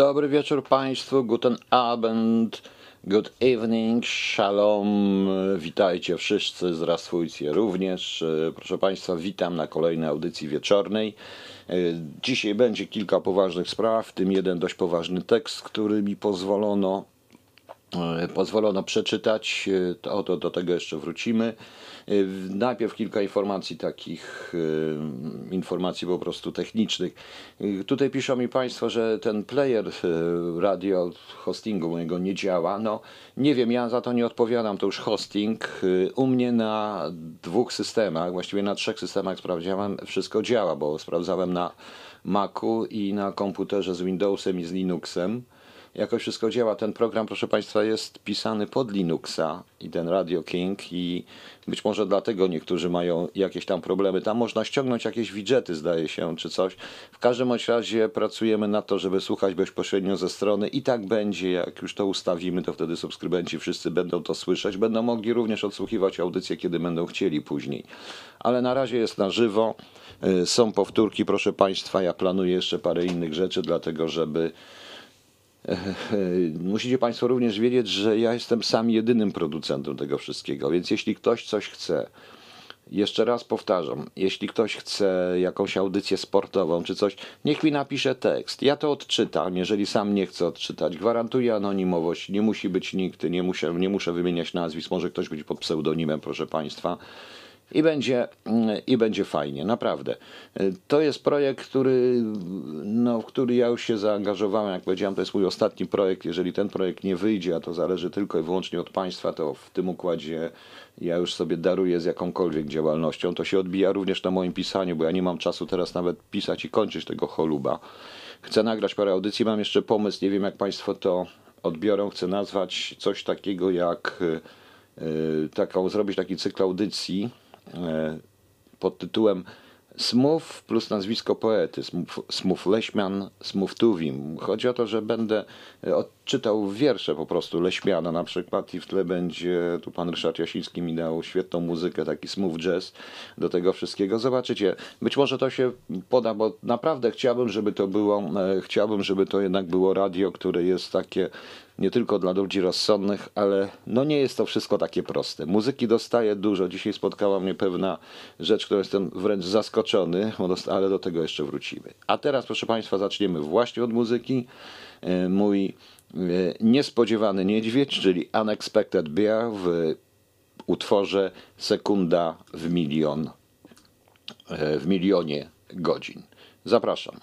Dobry wieczór Państwu, guten Abend, good evening, shalom, witajcie wszyscy, zdrastwujcie również. Proszę Państwa, witam na kolejnej audycji wieczornej. Dzisiaj będzie kilka poważnych spraw, w tym jeden dość poważny tekst, który mi pozwolono, pozwolono przeczytać, oto do tego jeszcze wrócimy. Y, najpierw kilka informacji takich, y, informacji po prostu technicznych. Y, tutaj piszą mi Państwo, że ten player radio hostingu mojego nie działa. No nie wiem, ja za to nie odpowiadam, to już hosting. U mnie na dwóch systemach, właściwie na trzech systemach sprawdziłem, wszystko działa, bo sprawdzałem na Macu i na komputerze z Windowsem i z Linuxem jakoś wszystko działa. Ten program, proszę Państwa, jest pisany pod Linuxa i ten Radio King i być może dlatego niektórzy mają jakieś tam problemy. Tam można ściągnąć jakieś widgety, zdaje się, czy coś. W każdym bądź razie pracujemy na to, żeby słuchać bezpośrednio ze strony i tak będzie, jak już to ustawimy, to wtedy subskrybenci wszyscy będą to słyszeć. Będą mogli również odsłuchiwać audycje, kiedy będą chcieli później. Ale na razie jest na żywo. Y, są powtórki, proszę Państwa. Ja planuję jeszcze parę innych rzeczy, dlatego żeby Musicie Państwo również wiedzieć, że ja jestem sam jedynym producentem tego wszystkiego, więc jeśli ktoś coś chce, jeszcze raz powtarzam, jeśli ktoś chce jakąś audycję sportową czy coś, niech mi napisze tekst. Ja to odczytam, jeżeli sam nie chcę odczytać. Gwarantuję anonimowość, nie musi być nikt, nie muszę, nie muszę wymieniać nazwisk, może ktoś być pod pseudonimem, proszę Państwa i będzie, i będzie fajnie, naprawdę. To jest projekt, który, no, w który ja już się zaangażowałem, jak powiedziałem, to jest mój ostatni projekt. Jeżeli ten projekt nie wyjdzie, a to zależy tylko i wyłącznie od państwa, to w tym układzie ja już sobie daruję z jakąkolwiek działalnością. To się odbija również na moim pisaniu, bo ja nie mam czasu teraz nawet pisać i kończyć tego choluba. Chcę nagrać parę audycji, mam jeszcze pomysł, nie wiem jak państwo to odbiorą. Chcę nazwać coś takiego jak y, taką, zrobić taki cykl audycji, pod tytułem Smooth plus nazwisko poety, Smooth Leśmian, Smooth Tuwim. Chodzi o to, że będę e, odczytał wiersze po prostu Leśmiana na przykład i w tle będzie, tu pan Ryszard Jasiński mi dał świetną muzykę, taki smooth jazz do tego wszystkiego. Zobaczycie, być może to się poda, bo naprawdę chciałbym, żeby to było, e, chciałbym, żeby to jednak było radio, które jest takie nie tylko dla ludzi rozsądnych, ale no nie jest to wszystko takie proste. Muzyki dostaję dużo. Dzisiaj spotkała mnie pewna rzecz, którą jestem wręcz zaskoczony, ale do tego jeszcze wrócimy. A teraz, proszę Państwa, zaczniemy właśnie od muzyki. E, mój e, niespodziewany niedźwiedź, czyli Unexpected Bear w utworze Sekunda w milion, e, w milionie godzin. Zapraszam.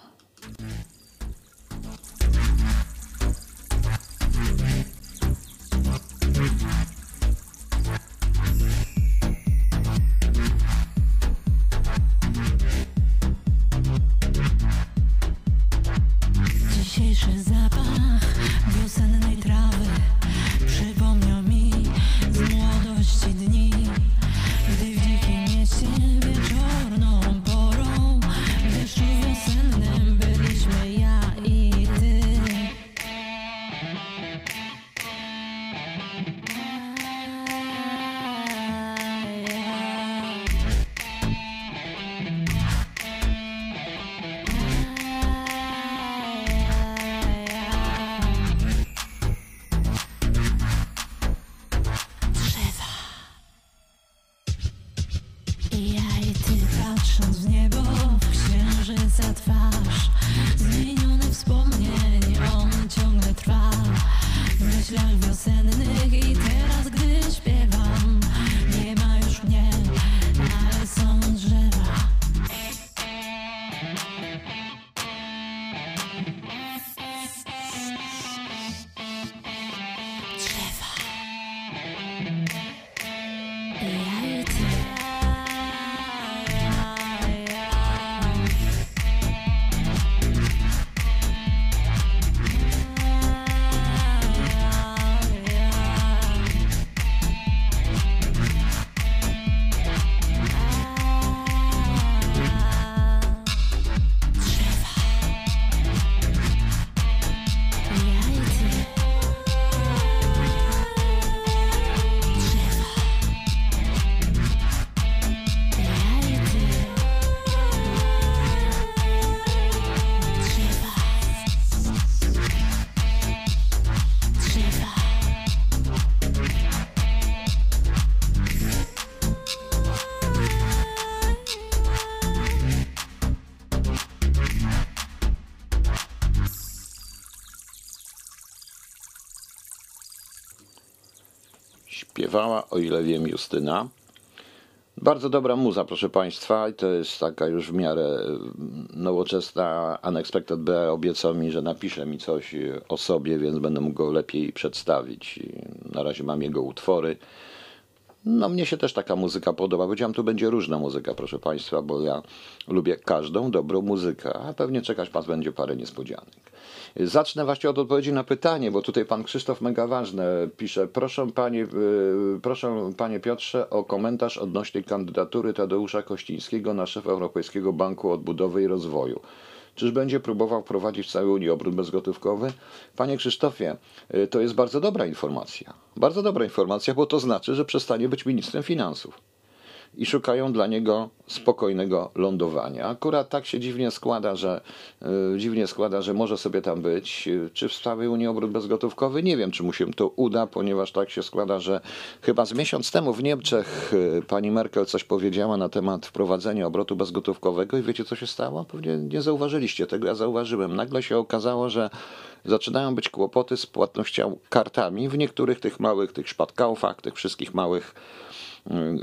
O ile wiem, Justyna. Bardzo dobra muza, proszę Państwa, i to jest taka już w miarę mm, nowoczesna. Unexpected B obiecał mi, że napisze mi coś o sobie, więc będę mógł go lepiej przedstawić. Na razie mam jego utwory. No mnie się też taka muzyka podoba. Powiedziałem, tu będzie różna muzyka, proszę Państwa, bo ja lubię każdą dobrą muzykę, a pewnie czekać Pan będzie parę niespodzianek. Zacznę właśnie od odpowiedzi na pytanie, bo tutaj Pan Krzysztof mega ważne pisze. Proszę Panie, proszę Panie Piotrze o komentarz odnośnie kandydatury Tadeusza Kościńskiego na szefa Europejskiego Banku Odbudowy i Rozwoju. Czyż będzie próbował wprowadzić w całej Unii obrót bezgotówkowy? Panie Krzysztofie, y, to jest bardzo dobra informacja. Bardzo dobra informacja, bo to znaczy, że przestanie być ministrem finansów. I szukają dla niego spokojnego lądowania. Akurat tak się dziwnie składa, że y, dziwnie składa, że może sobie tam być. Czy w całej Unii obrót bezgotówkowy? Nie wiem, czy mu się to uda, ponieważ tak się składa, że chyba z miesiąc temu w Niemczech y, pani Merkel coś powiedziała na temat wprowadzenia obrotu bezgotówkowego i wiecie, co się stało? Pewnie nie zauważyliście tego, ja zauważyłem. Nagle się okazało, że zaczynają być kłopoty z płatnością kartami w niektórych tych małych, tych szpadkaufach, tych wszystkich małych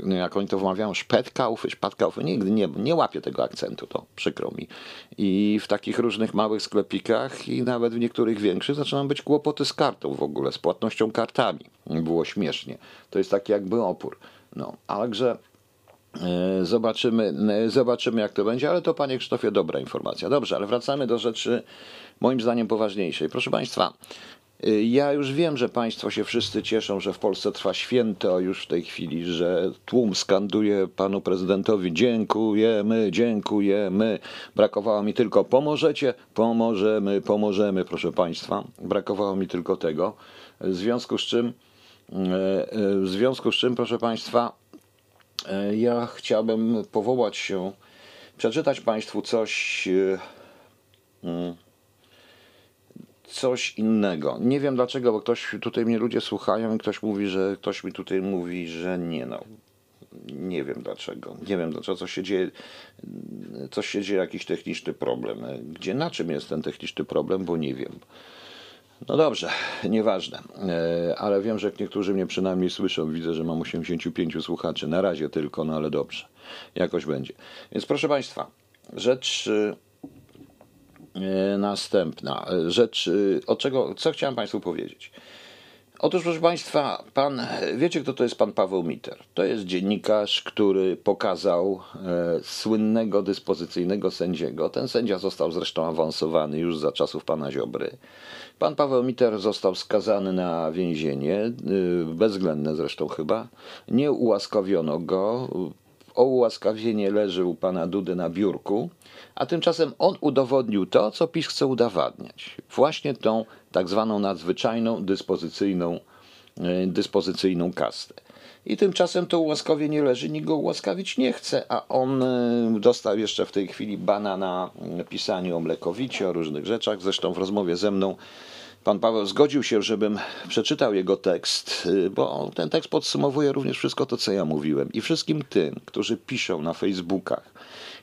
jak oni to wymawiają, szpetkaufy, szpadkaufy, nigdy nie, nie łapię tego akcentu, to przykro mi. I w takich różnych małych sklepikach i nawet w niektórych większych zaczynają być kłopoty z kartą w ogóle, z płatnością kartami. Było śmiesznie. To jest taki jakby opór. No, także e, Zobaczymy, e, zobaczymy, jak to będzie, ale to, panie Krzysztofie, dobra informacja. Dobrze, ale wracamy do rzeczy moim zdaniem poważniejszej. Proszę państwa, ja już wiem, że państwo się wszyscy cieszą, że w Polsce trwa święto już w tej chwili, że tłum skanduje panu prezydentowi dziękujemy, dziękujemy. Brakowało mi tylko pomożecie, pomożemy, pomożemy, proszę państwa. Brakowało mi tylko tego. W związku z czym, e, e, w związku z czym, proszę państwa, ja chciałbym powołać się, przeczytać państwu coś. e, mm, coś innego. Nie wiem dlaczego, bo ktoś tutaj mnie ludzie słuchają i ktoś mówi, że ktoś mi tutaj mówi, że nie no. Nie wiem dlaczego. Nie wiem dlaczego, co się dzieje. Coś się dzieje, jakiś techniczny problem. Gdzie, na czym jest ten techniczny problem, bo nie wiem. No dobrze, nieważne, E, ale wiem, że niektórzy mnie przynajmniej słyszą. Widzę, że mam 85 słuchaczy. Na razie tylko, no ale dobrze. Jakoś będzie. Więc proszę Państwa, rzecz y, Następna rzecz, y, od czego, co chciałem Państwu powiedzieć. Otóż, proszę Państwa, pan, wiecie, kto to jest pan Paweł Miter? To jest dziennikarz, który pokazał e, słynnego dyspozycyjnego sędziego. Ten sędzia został zresztą awansowany już za czasów pana Ziobry. Pan Paweł Miter został skazany na więzienie, y, bezwzględne zresztą chyba. Nie ułaskawiono go. Ułaskawienie leży u pana Dudy na biurku, a tymczasem on udowodnił to, co PiS chce udowadniać. Właśnie tą tak zwaną nadzwyczajną, dyspozycyjną, e, dyspozycyjną kastę. I tymczasem to ułaskawienie leży, nikt go ułaskawić nie chce, a on e, dostał jeszcze w tej chwili bana na pisaniu o mlekowicie, o różnych rzeczach. Zresztą w rozmowie ze mną Pan Paweł zgodził się, żebym przeczytał jego tekst, y, bo ten tekst podsumowuje również wszystko to, co ja mówiłem. I wszystkim tym, którzy piszą na Facebookach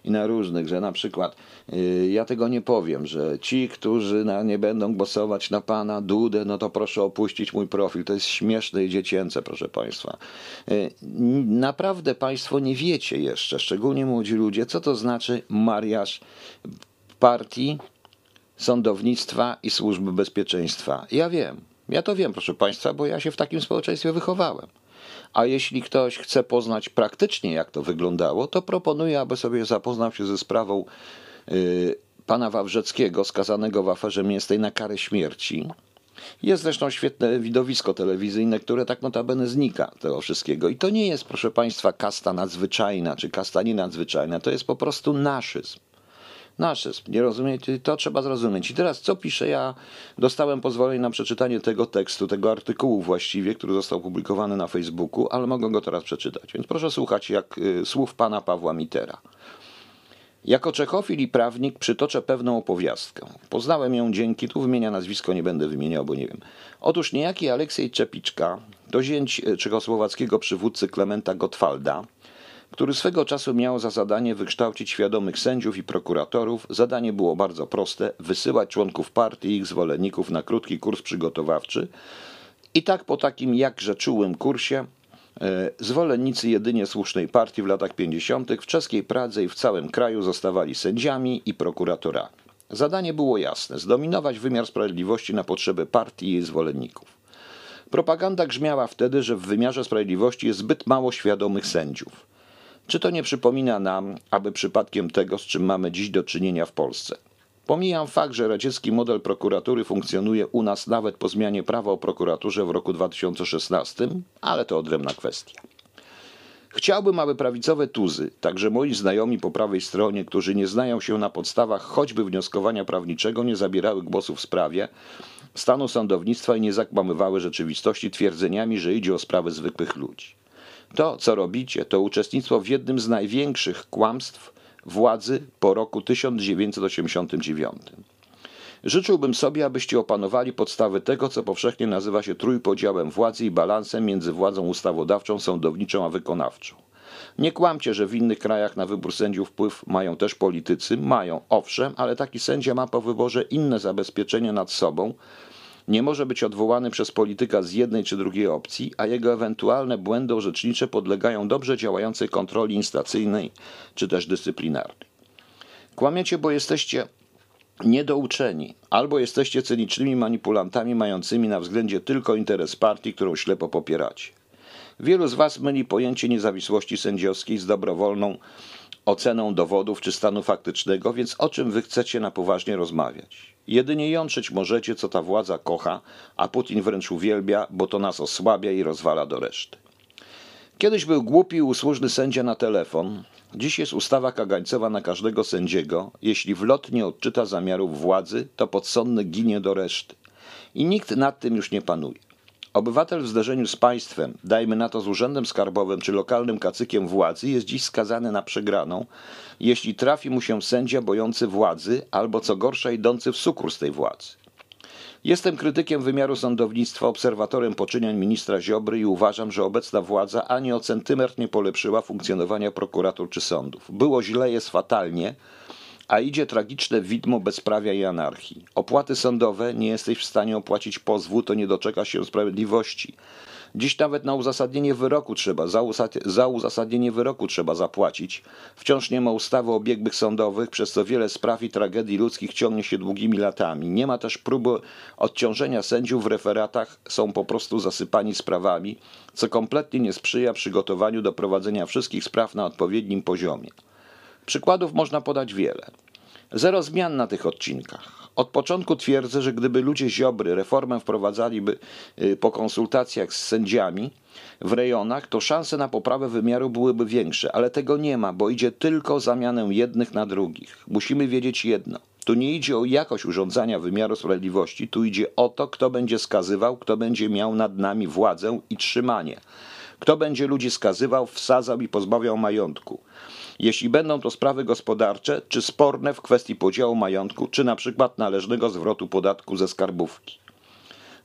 i na różnych, że na przykład y, ja tego nie powiem, że ci, którzy na, nie będą głosować na pana Dudę, no to proszę opuścić mój profil. To jest śmieszne i dziecięce, proszę państwa. Y, Naprawdę państwo nie wiecie jeszcze, szczególnie młodzi ludzie, co to znaczy mariaż partii sądownictwa i służby bezpieczeństwa. Ja wiem, ja to wiem, proszę Państwa, bo ja się w takim społeczeństwie wychowałem. A jeśli ktoś chce poznać praktycznie, jak to wyglądało, to proponuję, aby sobie zapoznał się ze sprawą y, pana Wawrzeckiego, skazanego w aferze mięsnej na karę śmierci. Jest zresztą świetne widowisko telewizyjne, które tak notabene znika tego wszystkiego. I to nie jest, proszę Państwa, kasta nadzwyczajna, czy kasta nie nadzwyczajna. To jest po prostu naszyzm naszyzm. Nie rozumiecie? To trzeba zrozumieć. I teraz co piszę? Ja dostałem pozwolenie na przeczytanie tego tekstu, tego artykułu właściwie, który został publikowany na Facebooku, ale mogę go teraz przeczytać. Więc proszę słuchać jak y, słów pana Pawła Mitera. Jako czechofil i prawnik przytoczę pewną opowiastkę. Poznałem ją dzięki, tu wymienia nazwisko, nie będę wymieniał, bo nie wiem. Otóż niejaki Aleksiej Czepiczka, to zięć y, czechosłowackiego przywódcy Klementa Gottwalda, który swego czasu miał za zadanie wykształcić świadomych sędziów i prokuratorów. Zadanie było bardzo proste: wysyłać członków partii i ich zwolenników na krótki kurs przygotowawczy I tak po takim jakże czułym kursie e, zwolennicy jedynie słusznej partii w latach 50. w czeskiej Pradze i w całym kraju zostawali sędziami i prokuratorami. Zadanie było jasne: zdominować wymiar sprawiedliwości na potrzeby partii i jej zwolenników. Propaganda grzmiała wtedy, że w wymiarze sprawiedliwości jest zbyt mało świadomych sędziów. Czy to nie przypomina nam, aby przypadkiem tego, z czym mamy dziś do czynienia w Polsce? Pomijam fakt, że radziecki model prokuratury funkcjonuje u nas nawet po zmianie prawa o prokuraturze w roku 2016, ale to odrębna kwestia. Chciałbym, aby prawicowe tuzy, także moi znajomi po prawej stronie, którzy nie znają się na podstawach choćby wnioskowania prawniczego, nie zabierały głosu w sprawie stanu sądownictwa i nie zakłamywały rzeczywistości twierdzeniami, że idzie o sprawy zwykłych ludzi. To, co robicie, to uczestnictwo w jednym z największych kłamstw władzy po roku 1989. Życzyłbym sobie, abyście opanowali podstawy tego, co powszechnie nazywa się trójpodziałem władzy i balansem między władzą ustawodawczą, sądowniczą a wykonawczą. Nie kłamcie, że w innych krajach na wybór sędziów wpływ mają też politycy. Mają, owszem, ale taki sędzia ma po wyborze inne zabezpieczenia nad sobą. Nie może być odwołany przez polityka z jednej czy drugiej opcji, a jego ewentualne błędy orzecznicze podlegają dobrze działającej kontroli instacyjnej czy też dyscyplinarnej. Kłamiecie, bo jesteście niedouczeni, albo jesteście cynicznymi manipulantami mającymi na względzie tylko interes partii, którą ślepo popieracie. Wielu z Was myli pojęcie niezawisłości sędziowskiej z dobrowolną oceną dowodów czy stanu faktycznego, więc o czym Wy chcecie na poważnie rozmawiać? Jedynie jątrzeć możecie, co ta władza kocha, a Putin wręcz uwielbia, bo to nas osłabia i rozwala do reszty. Kiedyś był głupi i usłużny sędzia na telefon, dziś jest ustawa kagańcowa na każdego sędziego. Jeśli w lot nie odczyta zamiarów władzy, to podsądny ginie do reszty. I nikt nad tym już nie panuje. Obywatel w zderzeniu z państwem, dajmy na to z urzędem skarbowym czy lokalnym kacykiem władzy, jest dziś skazany na przegraną, jeśli trafi mu się sędzia bojący władzy albo co gorsza idący w sukurs tej władzy. Jestem krytykiem wymiaru sądownictwa, obserwatorem poczynań ministra Ziobry i uważam, że obecna władza ani o centymetr nie polepszyła funkcjonowania prokuratur czy sądów. Było źle, jest fatalnie, a idzie tragiczne widmo bezprawia i anarchii. Opłaty sądowe nie jesteś w stanie opłacić pozwu, to nie doczeka się sprawiedliwości. Dziś nawet na uzasadnienie wyroku trzeba, za, za uzasadnienie wyroku trzeba zapłacić. Wciąż nie ma ustawy o biegłych sądowych, przez co wiele spraw i tragedii ludzkich ciągnie się długimi latami. Nie ma też próby odciążenia sędziów w referatach, są po prostu zasypani sprawami, co kompletnie nie sprzyja przygotowaniu do prowadzenia wszystkich spraw na odpowiednim poziomie. Przykładów można podać wiele. Zero zmian na tych odcinkach. Od początku twierdzę, że gdyby ludzie Ziobry reformę wprowadzaliby y, po konsultacjach z sędziami w rejonach, to szanse na poprawę wymiaru byłyby większe, ale tego nie ma, bo idzie tylko zamianę jednych na drugich. Musimy wiedzieć jedno. Tu nie idzie o jakość urządzania wymiaru sprawiedliwości, tu idzie o to, kto będzie skazywał, kto będzie miał nad nami władzę i trzymanie. Kto będzie ludzi skazywał, wsadzał i pozbawiał majątku jeśli będą to sprawy gospodarcze czy sporne w kwestii podziału majątku, czy na przykład należnego zwrotu podatku ze skarbówki.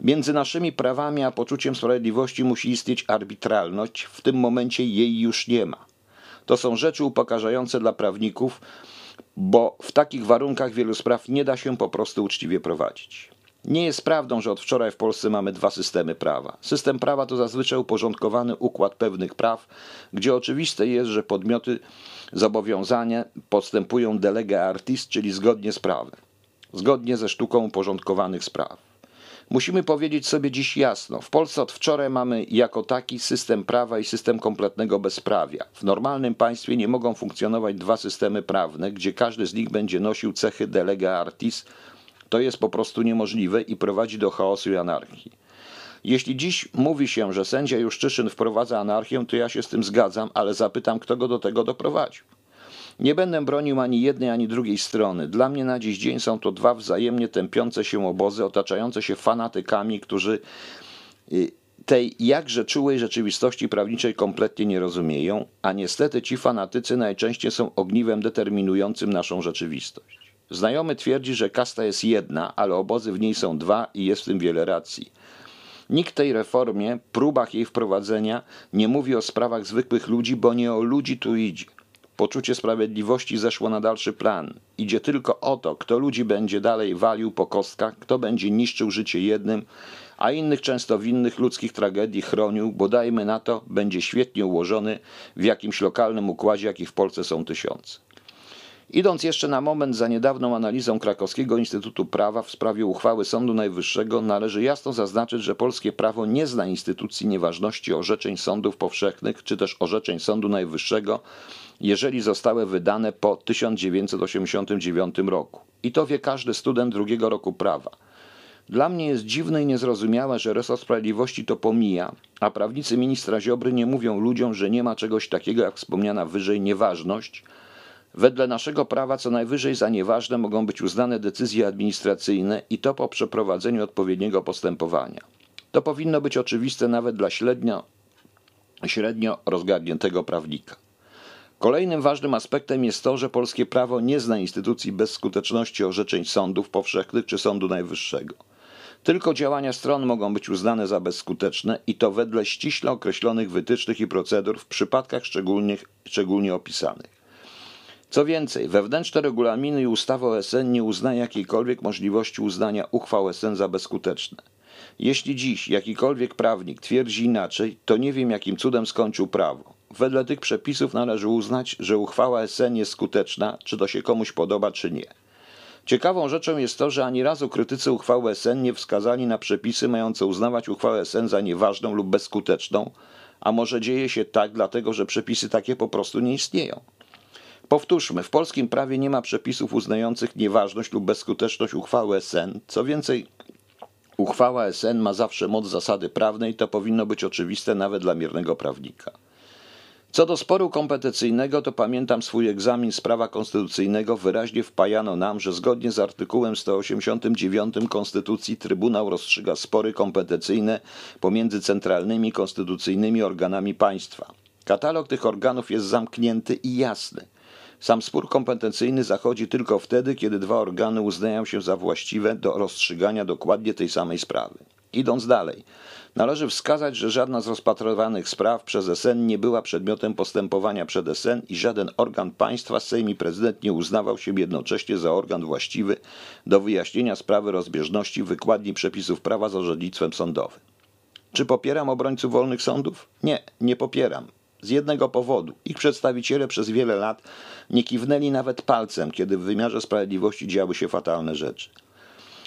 Między naszymi prawami a poczuciem sprawiedliwości musi istnieć arbitralność, w tym momencie jej już nie ma. To są rzeczy upokarzające dla prawników, bo w takich warunkach wielu spraw nie da się po prostu uczciwie prowadzić. Nie jest prawdą, że od wczoraj w Polsce mamy dwa systemy prawa. System prawa to zazwyczaj uporządkowany układ pewnych praw, gdzie oczywiste jest, że podmioty zobowiązania postępują de lege artis, czyli zgodnie z prawem, zgodnie ze sztuką uporządkowanych spraw. Musimy powiedzieć sobie dziś jasno: w Polsce od wczoraj mamy jako taki system prawa i system kompletnego bezprawia. W normalnym państwie nie mogą funkcjonować dwa systemy prawne, gdzie każdy z nich będzie nosił cechy de lege artis to jest po prostu niemożliwe i prowadzi do chaosu i anarchii. Jeśli dziś mówi się, że sędzia Juszczyszyn wprowadza anarchię, to ja się z tym zgadzam, ale zapytam, kto go do tego doprowadził. Nie będę bronił ani jednej, ani drugiej strony. Dla mnie na dziś dzień są to dwa wzajemnie tępiące się obozy, otaczające się fanatykami, którzy y, tej jakże czułej rzeczywistości prawniczej kompletnie nie rozumieją, a niestety ci fanatycy najczęściej są ogniwem determinującym naszą rzeczywistość. Znajomy twierdzi, że kasta jest jedna, ale obozy w niej są dwa i jest w tym wiele racji. Nikt tej reformie, próbach jej wprowadzenia nie mówi o sprawach zwykłych ludzi, bo nie o ludzi tu idzie. Poczucie sprawiedliwości zeszło na dalszy plan. Idzie tylko o to, kto ludzi będzie dalej walił po kostkach, kto będzie niszczył życie jednym, a innych często winnych ludzkich tragedii chronił, bo dajmy na to, będzie świetnie ułożony w jakimś lokalnym układzie, jakich w Polsce są tysiące. Idąc jeszcze na moment za niedawną analizą Krakowskiego Instytutu Prawa w sprawie uchwały Sądu Najwyższego, należy jasno zaznaczyć, że polskie prawo nie zna instytucji nieważności orzeczeń sądów powszechnych czy też orzeczeń Sądu Najwyższego, jeżeli zostały wydane po 1989 roku. I to wie każdy student drugiego roku prawa. Dla mnie jest dziwne i niezrozumiałe, że resort sprawiedliwości to pomija, a prawnicy ministra Ziobry nie mówią ludziom, że nie ma czegoś takiego jak wspomniana wyżej nieważność. Wedle naszego prawa co najwyżej za nieważne mogą być uznane decyzje administracyjne i to po przeprowadzeniu odpowiedniego postępowania. To powinno być oczywiste nawet dla średnio, średnio prawnika. Kolejnym ważnym aspektem jest to, że polskie prawo nie zna instytucji bez skuteczności orzeczeń sądów powszechnych czy Sądu Najwyższego. Tylko działania stron mogą być uznane za bezskuteczne i to wedle ściśle określonych wytycznych i procedur w przypadkach szczególnie opisanych. Co więcej, wewnętrzne regulaminy i ustawa o SN nie uznają jakiejkolwiek możliwości uznania uchwał SN za bezskuteczne. Jeśli dziś jakikolwiek prawnik twierdzi inaczej, to nie wiem jakim cudem skończył prawo. Wedle tych przepisów należy uznać, że uchwała SN jest skuteczna, czy to się komuś podoba, czy nie. Ciekawą rzeczą jest to, że ani razu krytycy uchwały SN nie wskazali na przepisy mające uznawać uchwałę SN za nieważną lub bezskuteczną, a może dzieje się tak dlatego, że przepisy takie po prostu nie istnieją. Powtórzmy, w polskim prawie nie ma przepisów uznających nieważność lub bezskuteczność uchwały SN. Co więcej, uchwała SN ma zawsze moc zasady prawnej, to powinno być oczywiste nawet dla miernego prawnika. Co do sporu kompetencyjnego, to pamiętam swój egzamin z prawa konstytucyjnego. Wyraźnie wpajano nam, że zgodnie z artykułem 189 Konstytucji Trybunał rozstrzyga spory kompetencyjne pomiędzy centralnymi konstytucyjnymi organami państwa. Katalog tych organów jest zamknięty i jasny. Sam spór kompetencyjny zachodzi tylko wtedy, kiedy dwa organy uznają się za właściwe do rozstrzygania dokładnie tej samej sprawy. Idąc dalej, należy wskazać, że żadna z rozpatrywanych spraw przez SN nie była przedmiotem postępowania przed SN i żaden organ państwa, Sejm i prezydent nie uznawał się jednocześnie za organ właściwy do wyjaśnienia sprawy rozbieżności wykładni przepisów prawa z orzecznictwem sądowym. Czy popieram obrońców wolnych sądów? Nie, nie popieram. Z jednego powodu. Ich przedstawiciele przez wiele lat nie kiwnęli nawet palcem, kiedy w wymiarze sprawiedliwości działy się fatalne rzeczy.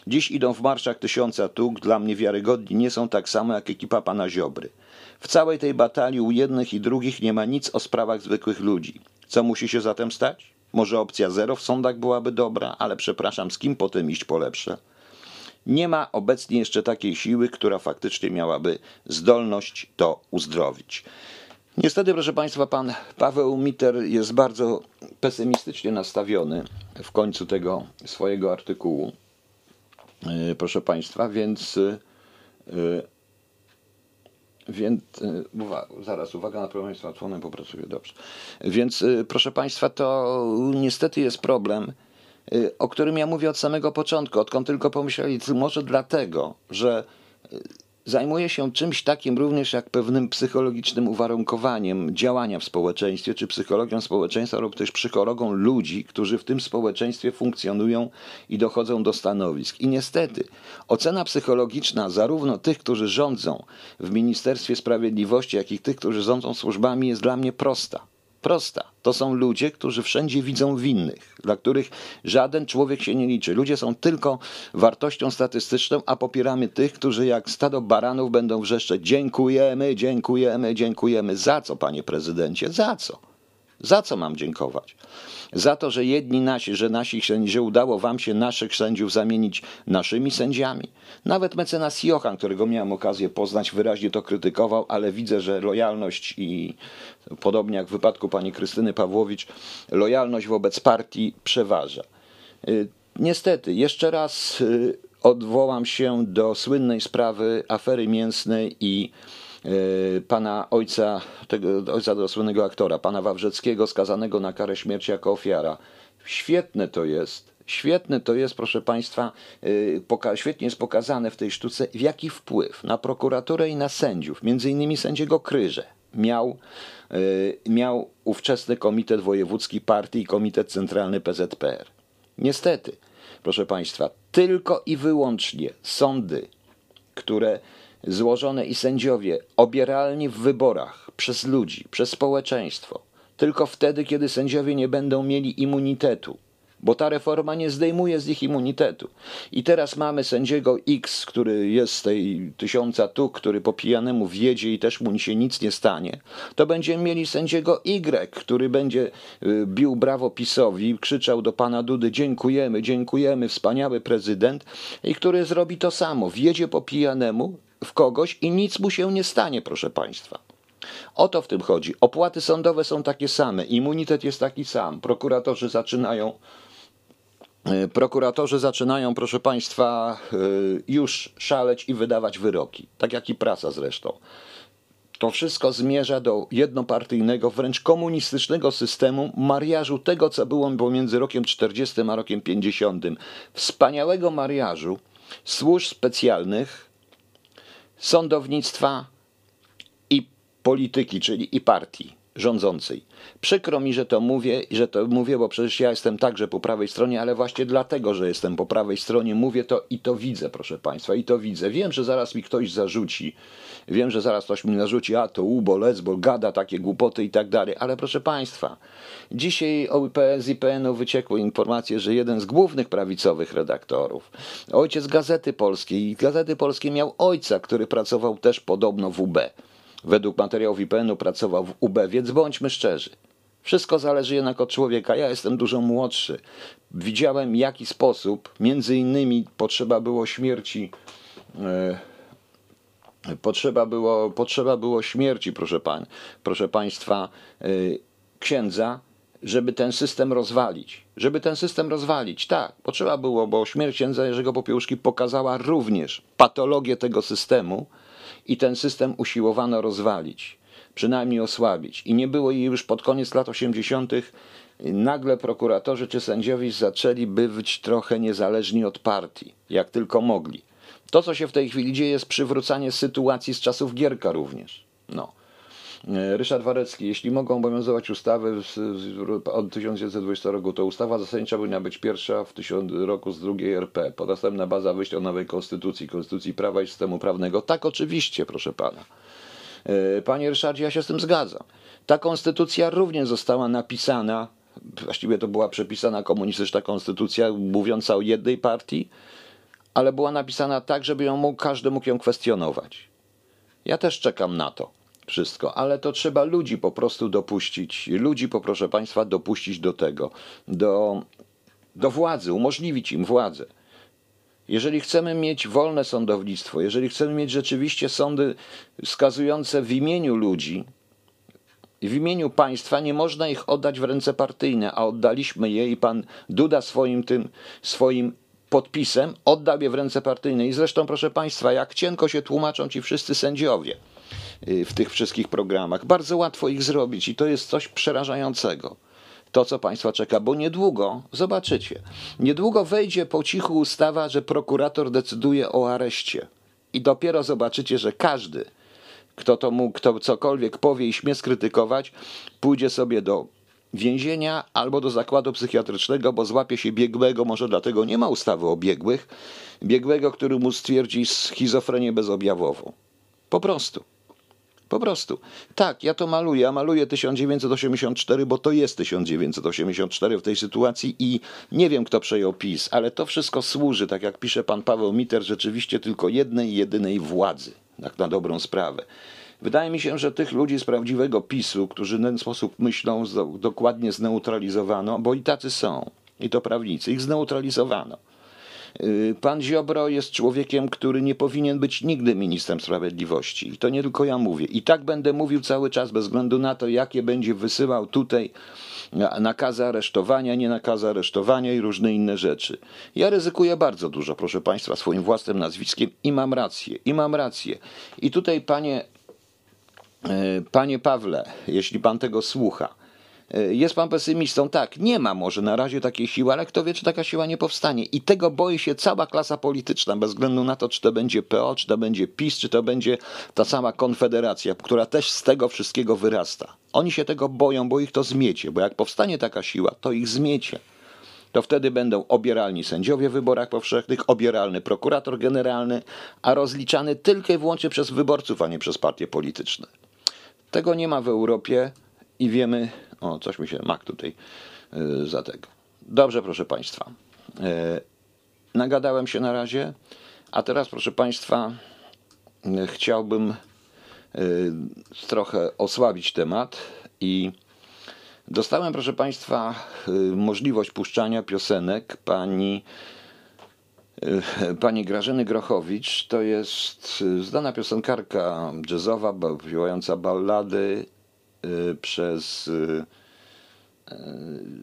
Dziś idą w marszach tysiąca tuk, dla mnie wiarygodni nie są tak samo jak ekipa pana Ziobry. W całej tej batalii u jednych i drugich nie ma nic o sprawach zwykłych ludzi. Co musi się zatem stać? Może opcja zero w sądach byłaby dobra, ale przepraszam, z kim potem iść po lepsze? Nie ma obecnie jeszcze takiej siły, która faktycznie miałaby zdolność to uzdrowić. Niestety, proszę Państwa, pan Paweł Miter jest bardzo pesymistycznie nastawiony w końcu tego swojego artykułu. E, proszę Państwa, więc. E, więc e, uwaga, zaraz, uwaga na problem z smartfonem, popracuję dobrze. Więc proszę Państwa, to niestety jest problem, o którym ja mówię od samego początku, odkąd tylko pomyśleli, może dlatego, że zajmuje się czymś takim również jak pewnym psychologicznym uwarunkowaniem działania w społeczeństwie, czy psychologią społeczeństwa, lub też psychologą ludzi, którzy w tym społeczeństwie funkcjonują i dochodzą do stanowisk. I niestety ocena psychologiczna zarówno tych, którzy rządzą w Ministerstwie Sprawiedliwości, jak i tych, którzy rządzą służbami, jest dla mnie prosta. Prosta. To są ludzie, którzy wszędzie widzą winnych, dla których żaden człowiek się nie liczy. Ludzie są tylko wartością statystyczną, a popieramy tych, którzy jak stado baranów będą wrzeszczeć dziękujemy, dziękujemy, dziękujemy. Za co, panie prezydencie? Za co? Za co mam dziękować? Za to, że jedni nasi, że nasi że udało wam się naszych sędziów zamienić naszymi sędziami. Nawet mecenas Johan, którego miałem okazję poznać, wyraźnie to krytykował, ale widzę, że lojalność i podobnie jak w wypadku pani Krystyny Pawłowicz, lojalność wobec partii przeważa. Y, niestety, jeszcze raz y, odwołam się do słynnej sprawy afery mięsnej i pana ojca, tego ojca do słynnego aktora, pana Wawrzeckiego, skazanego na karę śmierci jako ofiara. Świetne to jest, Świetne to jest, proszę Państwa, świetnie jest pokazane w tej sztuce, w jaki wpływ na prokuraturę i na sędziów, między innymi sędziego Kryże, miał, y, miał ówczesny Komitet Wojewódzki Partii i Komitet Centralny PZPR. Niestety, proszę Państwa, tylko i wyłącznie sądy, które złożone i sędziowie obieralni w wyborach przez ludzi, przez społeczeństwo, tylko wtedy, kiedy sędziowie nie będą mieli immunitetu, bo ta reforma nie zdejmuje z nich immunitetu. I teraz mamy sędziego X, który jest z tej tysiąca tu, który po pijanemu wjedzie i też mu się nic nie stanie. To będziemy mieli sędziego Y, który będzie y, bił brawo PiSowi, krzyczał do pana Dudy dziękujemy, dziękujemy, wspaniały prezydent i który zrobi to samo. Wjedzie po pijanemu w kogoś i nic mu się nie stanie, proszę państwa. O to w tym chodzi. Opłaty sądowe są takie same, immunitet jest taki sam. Prokuratorzy zaczynają E, prokuratorzy zaczynają, proszę Państwa, e, już szaleć i wydawać wyroki, tak jak i prasa zresztą. To wszystko zmierza do jednopartyjnego, wręcz komunistycznego systemu mariażu tego, co było pomiędzy rokiem 40 a rokiem 50. Wspaniałego mariażu służb specjalnych, sądownictwa i polityki, czyli i partii rządzącej. Przykro mi, że to mówię, że to mówię, bo przecież ja jestem także po prawej stronie, ale właśnie dlatego, że jestem po prawej stronie, mówię to i to widzę, proszę Państwa, i to widzę. Wiem, że zaraz mi ktoś zarzuci, wiem, że zaraz ktoś mi narzuci, a to ubo, lesbo, gada takie głupoty i tak dalej, ale proszę Państwa, dzisiaj z IPN-u wyciekły informacje, że jeden z głównych prawicowych redaktorów, ojciec Gazety Polskiej, Gazety Polskiej miał ojca, który pracował też podobno w UB według materiałów IPN-u pracował w UB, więc bądźmy szczerzy. Wszystko zależy jednak od człowieka. Ja jestem dużo młodszy. Widziałem, jaki sposób, między innymi, potrzeba było śmierci. E, potrzeba było, potrzeba było śmierci, proszę, pań, proszę Państwa, e, księdza, żeby ten system rozwalić. Żeby ten system rozwalić, tak, potrzeba było, bo śmierć księdza Jerzego Popiełuszki pokazała również patologię tego systemu, i ten system usiłowano rozwalić, przynajmniej osłabić. I nie było jej już pod koniec lat 80. Nagle prokuratorzy czy sędziowie zaczęli być trochę niezależni od partii, jak tylko mogli. To, co się w tej chwili dzieje, jest przywrócanie sytuacji z czasów Gierka również. No. E, Ryszard Warecki, jeśli mogą obowiązywać ustawy od 1920 roku, to ustawa zasadnicza powinna być pierwsza w roku z drugiej RP. Następna baza wyjścia nowej konstytucji, konstytucji prawa i systemu prawnego. Tak, oczywiście, proszę pana. E, panie Ryszardzie, ja się z tym zgadzam. Ta konstytucja również została napisana, właściwie to była przepisana komunistyczna konstytucja mówiąca o jednej partii, ale była napisana tak, żeby ją mógł, każdy mógł ją kwestionować. Ja też czekam na to wszystko, ale to trzeba ludzi po prostu dopuścić, ludzi, poproszę Państwa, dopuścić do tego, do, do władzy, umożliwić im władzę. Jeżeli chcemy mieć wolne sądownictwo, jeżeli chcemy mieć rzeczywiście sądy skazujące w imieniu ludzi, w imieniu państwa, nie można ich oddać w ręce partyjne, a oddaliśmy je i pan Duda swoim tym, swoim podpisem oddał je w ręce partyjne. I zresztą, proszę państwa, jak cienko się tłumaczą ci wszyscy sędziowie. Y, w tych wszystkich programach. Bardzo łatwo ich zrobić i to jest coś przerażającego. To, co Państwa czeka, bo niedługo, zobaczycie, niedługo wejdzie po cichu ustawa, że prokurator decyduje o areszcie. I dopiero zobaczycie, że każdy, kto to mógł, kto cokolwiek powie i śmie skrytykować, pójdzie sobie do więzienia albo do zakładu psychiatrycznego, bo złapie się biegłego, może dlatego nie ma ustawy o biegłych, biegłego, który mu stwierdzi schizofrenię bezobjawową. Po prostu. Po prostu. Tak, ja to maluję. Ja maluję 1984, bo to jest 1984 w tej sytuacji i nie wiem, kto przejął PiS, ale to wszystko służy, tak jak pisze pan Paweł Miter, rzeczywiście tylko jednej, jedynej władzy, tak na dobrą sprawę. Wydaje mi się, że tych ludzi z prawdziwego PiSu, którzy w ten sposób myślą, dokładnie zneutralizowano, bo i tacy są, i to prawnicy, ich zneutralizowano. Y, pan Ziobro jest człowiekiem, który nie powinien być nigdy ministrem sprawiedliwości. I to nie tylko ja mówię. I tak będę mówił cały czas, bez względu na to, jakie będzie wysyłał tutaj nakazy aresztowania, nie nakazy aresztowania i różne inne rzeczy. Ja ryzykuję bardzo dużo, proszę Państwa, swoim własnym nazwiskiem i mam rację. I mam rację. I tutaj, panie, y, panie Pawle, jeśli pan tego słucha, jest pan pesymistą? Tak, nie ma może na razie takiej siły, ale kto wie, czy taka siła nie powstanie. I tego boi się cała klasa polityczna, bez względu na to, czy to będzie PO, czy to będzie PiS, czy to będzie ta sama Konfederacja, która też z tego wszystkiego wyrasta. Oni się tego boją, bo ich to zmiecie, bo jak powstanie taka siła, to ich zmiecie. to wtedy będą obieralni sędziowie w wyborach powszechnych, obieralny prokurator generalny, a rozliczany tylko i wyłącznie przez wyborców, a nie przez partie polityczne. Tego nie ma w Europie i wiemy, o coś mi się mak tutaj yy, za tego. Dobrze, proszę Państwa. Yy, nagadałem się na razie, a teraz, proszę Państwa, yy, chciałbym trochę osłabić temat i dostałem, proszę Państwa, możliwość puszczania piosenek pani pani Grażyny Grochowicz. To jest znana piosenkarka jazzowa, śpiewająca ballady przez yy,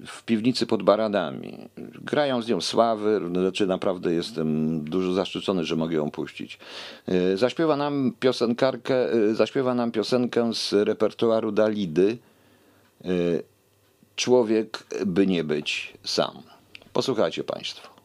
w piwnicy pod baranami. Grają z nią sławy, znaczy naprawdę jestem dużo zaszczycony, że mogę ją puścić. Zaśpiewa nam piosenkarkę, zaśpiewa nam piosenkę z repertuaru Dalidy. Człowiek by nie być sam. Posłuchajcie Państwo.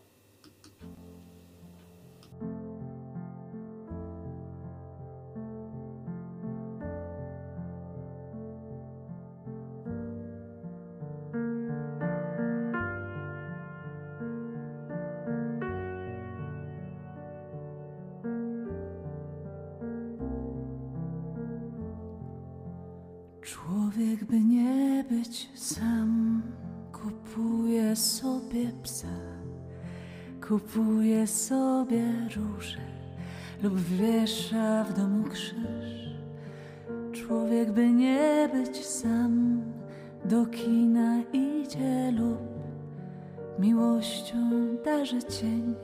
Darzy cień,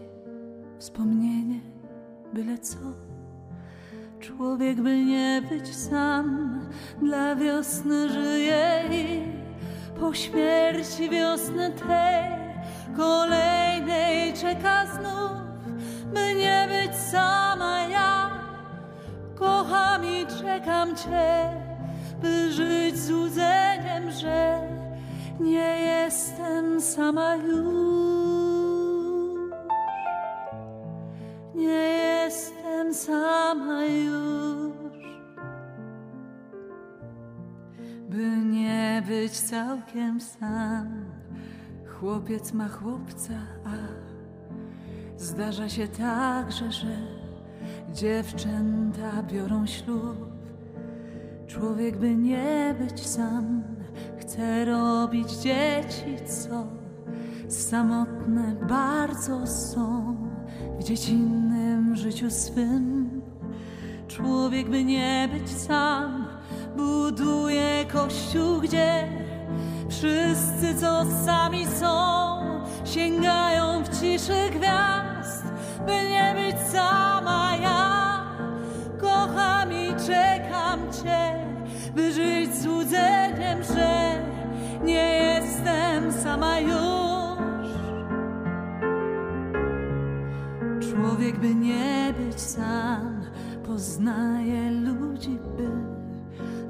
wspomnienie, byle co. Człowiek by nie być sam, dla wiosny żyje i po śmierci wiosny tej kolejnej czeka znów, by nie być sama ja. Kocham i czekam Cię, by żyć z łudzeniem, że nie jestem sama już. Sama już, by nie być całkiem sam. Chłopiec ma chłopca, a zdarza się także, że dziewczęta biorą ślub. Człowiek by nie być sam, chce robić dzieci, co samotne bardzo są w dziecinnym życiu swym. Człowiek by nie być sam, buduje kościół, gdzie wszyscy, co sami są, sięgają w ciszy gwiazd, by nie być sama ja. Kocham i czekam Cię, by żyć z łudzeniem, że nie jestem sama już. Człowiek by nie być sam, poznaje ludzi, by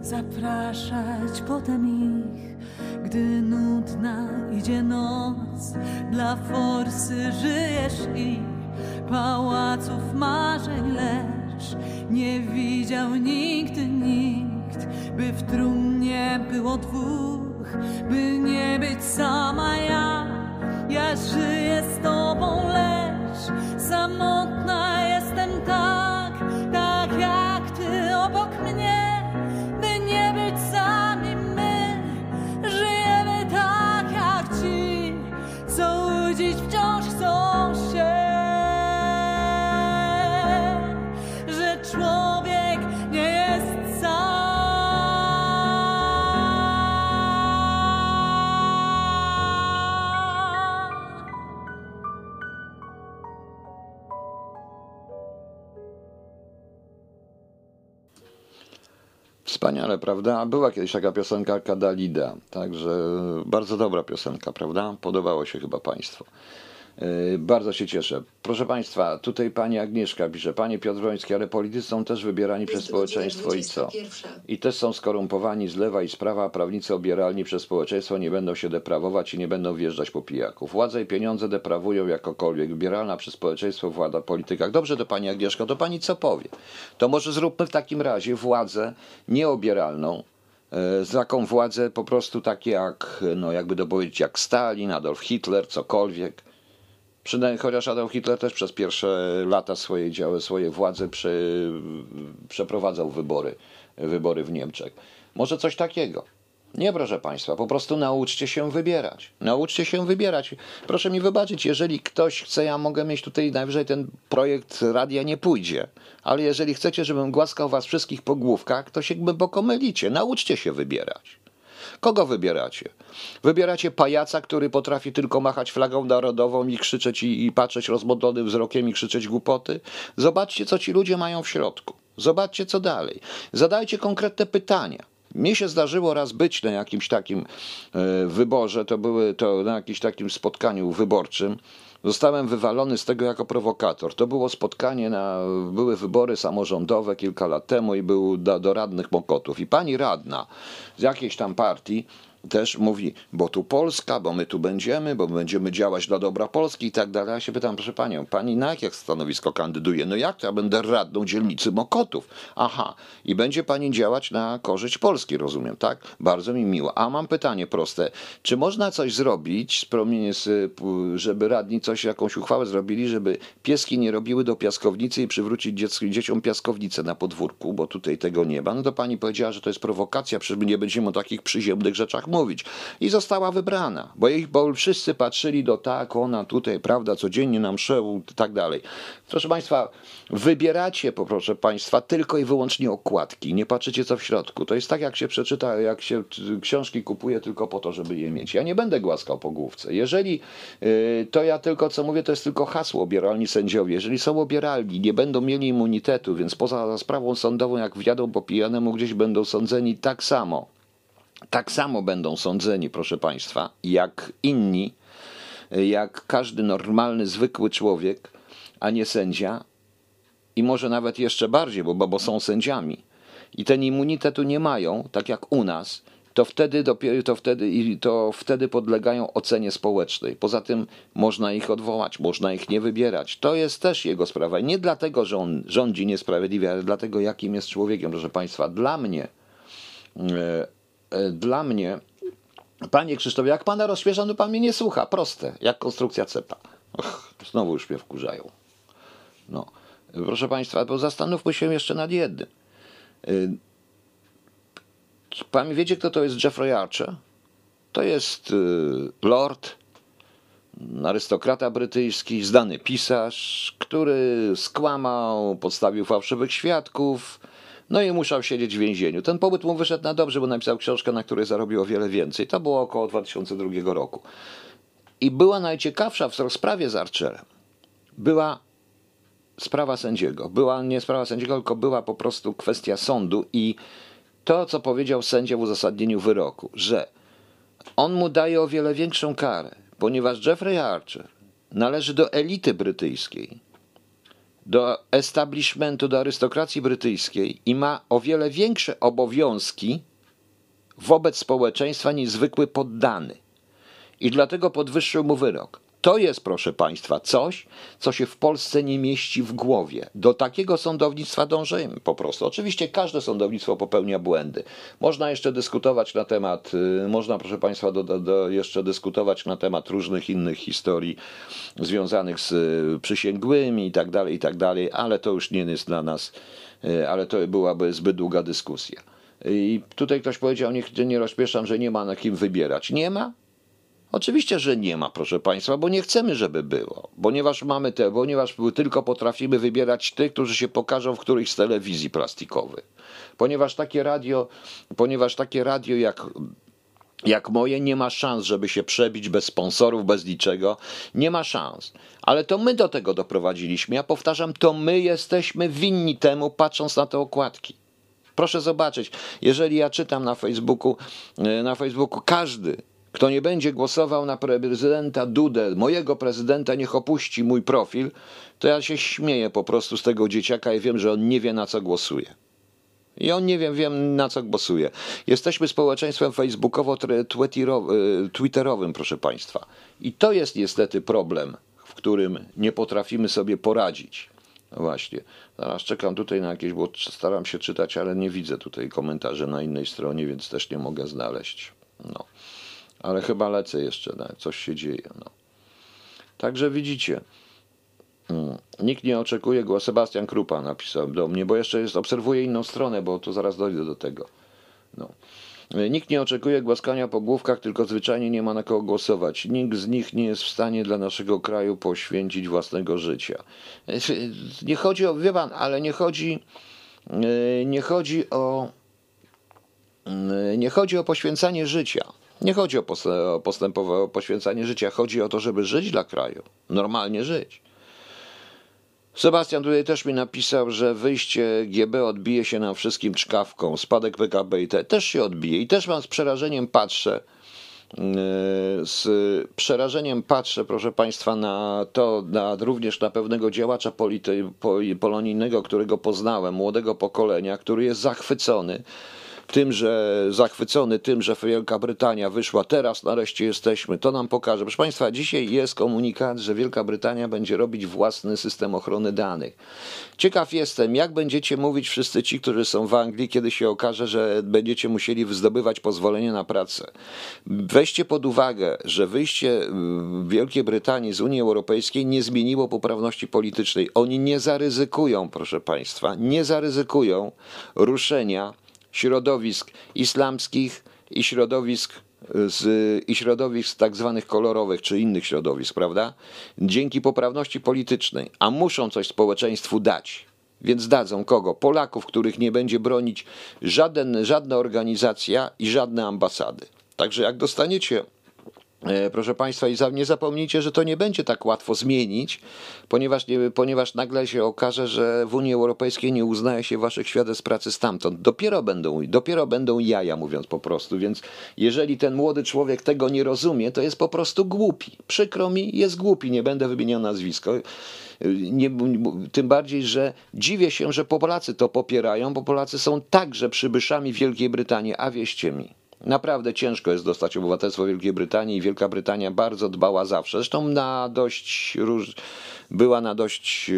zapraszać potem ich, gdy nudna idzie noc. Dla forsy żyjesz i pałaców marzeń, lecz nie widział nigdy nikt, by w trumnie było dwóch, by nie być sama ja. Ja żyję z tobą, lecz samotna jestem tak, Wspaniale, prawda? Była kiedyś taka piosenkarka Dalida, także bardzo dobra piosenka, prawda? Podobało się chyba Państwu. Yy, Bardzo się cieszę. Proszę Państwa, tutaj Pani Agnieszka pisze, Panie Piotr Wroński, ale politycy są też wybierani przez społeczeństwo i co? 21. I też są skorumpowani z lewa i z prawa, a prawnicy obieralni przez społeczeństwo nie będą się deprawować i nie będą wjeżdżać po pijaków. Władze i pieniądze deprawują jakokolwiek. Wybieralna przez społeczeństwo włada w politykach. Dobrze to Pani Agnieszko, to Pani co powie? To może zróbmy w takim razie władzę nieobieralną e, za taką władzę po prostu takie jak, no jakby to powiedzieć, jak Stalin, Adolf Hitler, cokolwiek. Przynajmniej chociaż Adolf Hitler też przez pierwsze lata swojej działy, swojej władzy przeprowadzał wybory, wybory w Niemczech. Może coś takiego. Nie, proszę Państwa, po prostu nauczcie się wybierać. Nauczcie się wybierać. Proszę mi wybaczyć, jeżeli ktoś chce, ja mogę mieć tutaj najwyżej ten projekt radia nie pójdzie. Ale jeżeli chcecie, żebym głaskał Was wszystkich po główkach, to się głęboko mylicie. Nauczcie się wybierać. Kogo wybieracie? Wybieracie pajaca, który potrafi tylko machać flagą narodową i krzyczeć i, i patrzeć rozmodlonym wzrokiem i krzyczeć głupoty? Zobaczcie, co ci ludzie mają w środku. Zobaczcie, co dalej. Zadajcie konkretne pytania. Mnie się zdarzyło raz być na jakimś takim e, wyborze, to były to na jakimś takim spotkaniu wyborczym. Zostałem wywalony z tego jako prowokator. To było spotkanie na, były wybory samorządowe kilka lat temu i był do, do radnych Mokotów. I pani radna z jakiejś tam partii też mówi, bo tu Polska, bo my tu będziemy, bo będziemy działać dla dobra Polski i tak dalej. Ja się pytam, proszę panią, pani na jakie stanowisko kandyduje? No jak to ja będę radną dzielnicy Mokotów? Aha, i będzie pani działać na korzyść Polski, rozumiem, tak? Bardzo mi miło. A mam pytanie proste. Czy można coś zrobić, żeby radni coś, jakąś uchwałę zrobili, żeby pieski nie robiły do piaskownicy i przywrócić dzieciom piaskownicę na podwórku, bo tutaj tego nie ma? No to pani powiedziała, że to jest prowokacja, przecież my nie będziemy o takich przyziemnych rzeczach mówić. I została wybrana, bo ich bo wszyscy patrzyli do tak, ona tutaj, prawda, codziennie nam szeł i tak dalej. Proszę Państwa, wybieracie, proszę Państwa, tylko i wyłącznie okładki, nie patrzycie co w środku. To jest tak, jak się przeczyta, jak się książki kupuje tylko po to, żeby je mieć. Ja nie będę głaskał po główce. Jeżeli yy, to ja tylko, co mówię, to jest tylko hasło obieralni sędziowie. Jeżeli są obieralni, nie będą mieli immunitetu, więc poza sprawą sądową, jak wjadą po pijanemu, gdzieś będą sądzeni tak samo tak samo będą sądzeni, proszę Państwa, jak inni, jak każdy normalny, zwykły człowiek, a nie sędzia, i może nawet jeszcze bardziej, bo, bo są sędziami. I ten immunitetu nie mają, tak jak u nas, to wtedy dopiero to wtedy, to wtedy podlegają ocenie społecznej. Poza tym można ich odwołać, można ich nie wybierać. To jest też jego sprawa. Nie dlatego, że on rządzi niesprawiedliwie, ale dlatego, jakim jest człowiekiem, proszę Państwa. Dla mnie e, dla mnie, panie Krzysztofie, jak pana rozświeża, no pan mnie nie słucha. Proste, jak konstrukcja cepa. Och, znowu już mnie wkurzają. No, proszę państwa, bo zastanówmy się jeszcze nad jednym. E, pan wiecie, kto to jest Jeffrey Archer? To jest e, lord, arystokrata brytyjski, zdany pisarz, który skłamał, podstawił fałszywych świadków, no i musiał siedzieć w więzieniu. Ten pobyt mu wyszedł na dobrze, bo napisał książkę, na której zarobił o wiele więcej. To było około 2002 roku. I była najciekawsza w rozprawie z Archerem. Była sprawa sędziego. Była nie sprawa sędziego, tylko była po prostu kwestia sądu i to, co powiedział sędzia w uzasadnieniu wyroku, że on mu daje o wiele większą karę, ponieważ Jeffrey Archer należy do elity brytyjskiej, do establishmentu, do arystokracji brytyjskiej i ma o wiele większe obowiązki wobec społeczeństwa niż zwykły poddany. I dlatego podwyższył mu wyrok. To jest, proszę Państwa, coś, co się w Polsce nie mieści w głowie. Do takiego sądownictwa dążymy po prostu. Oczywiście każde sądownictwo popełnia błędy. Można jeszcze dyskutować na temat, y, można, proszę Państwa, do, do, jeszcze dyskutować na temat różnych innych historii związanych z y, przysięgłymi i tak dalej, i tak dalej, ale to już nie jest dla nas, y, ale to byłaby zbyt długa dyskusja. I tutaj ktoś powiedział, niech nie rozpieszam, że nie ma na kim wybierać. Nie ma? Oczywiście, że nie ma, proszę Państwa, bo nie chcemy, żeby było. Ponieważ mamy te, ponieważ tylko potrafimy wybierać tych, którzy się pokażą w którejś z telewizji plastikowych. Ponieważ takie radio, ponieważ takie radio jak jak moje nie ma szans, żeby się przebić bez sponsorów, bez niczego. Nie ma szans. Ale to my do tego doprowadziliśmy. Ja powtarzam, to my jesteśmy winni temu, patrząc na te okładki. Proszę zobaczyć, jeżeli ja czytam na Facebooku, e, na Facebooku każdy kto nie będzie głosował na prezydenta Dudę, mojego prezydenta, niech opuści mój profil, to ja się śmieję po prostu z tego dzieciaka i wiem, że on nie wie na co głosuje. I on nie wiem, wiem na co głosuje. Jesteśmy społeczeństwem facebookowo-twitterowym, proszę Państwa. I to jest niestety problem, w którym nie potrafimy sobie poradzić. No Właśnie. Zaraz czekam tutaj na jakieś, bo staram się czytać, ale nie widzę tutaj komentarzy na innej stronie, więc też nie mogę znaleźć. No. Ale chyba lecę jeszcze, no, coś się dzieje. No. Także widzicie. Mm. Nikt nie oczekuje go. Sebastian Krupa napisał do mnie, bo jeszcze jest, obserwuję inną stronę, bo tu zaraz dojdę do tego. No. Nikt nie oczekuje głaskania po główkach, tylko zwyczajnie nie ma na kogo głosować. Nikt z nich nie jest w stanie dla naszego kraju poświęcić własnego życia. Nie chodzi o, wie pan, ale nie chodzi, nie chodzi o, nie chodzi o poświęcanie życia. Nie chodzi o postępowe o poświęcanie życia, chodzi o to, żeby żyć dla kraju, normalnie żyć. Sebastian tutaj też mi napisał, że wyjście GB odbije się nam wszystkim czkawką, spadek PKB i te też się odbije i też mam z przerażeniem patrzę, yy, z przerażeniem patrzę, proszę Państwa, na to, na, również na pewnego działacza polity, polonijnego, którego poznałem, młodego pokolenia, który jest zachwycony tym, że zachwycony tym, że Wielka Brytania wyszła, teraz nareszcie jesteśmy, to nam pokaże. Proszę Państwa, dzisiaj jest komunikat, że Wielka Brytania będzie robić własny system ochrony danych. Ciekaw jestem, jak będziecie mówić wszyscy ci, którzy są w Anglii, kiedy się okaże, że będziecie musieli zdobywać pozwolenie na pracę. Weźcie pod uwagę, że wyjście Wielkiej Brytanii z Unii Europejskiej nie zmieniło poprawności politycznej. Oni nie zaryzykują, proszę Państwa, nie zaryzykują ruszenia środowisk islamskich i środowisk z, i środowisk tak zwanych kolorowych czy innych środowisk, prawda? Dzięki poprawności politycznej, a muszą coś społeczeństwu dać. Więc dadzą kogo? Polaków, których nie będzie bronić żaden, żadna organizacja i żadne ambasady. Także jak dostaniecie E, proszę Państwa, i nie zapomnijcie, że to nie będzie tak łatwo zmienić, ponieważ, nie, ponieważ nagle się okaże, że w Unii Europejskiej nie uznaje się Waszych świadectw pracy stamtąd. Dopiero będą, dopiero będą jaja, mówiąc po prostu. Więc jeżeli ten młody człowiek tego nie rozumie, to jest po prostu głupi. Przykro mi, jest głupi, nie będę wymieniał nazwisko. Nie, tym bardziej, że dziwię się, że Polacy to popierają, bo Polacy są także przybyszami Wielkiej Brytanii, a wieście mi. Naprawdę ciężko jest dostać obywatelstwo Wielkiej Brytanii i Wielka Brytania bardzo dbała zawsze. Zresztą na dość róż... była na dość e,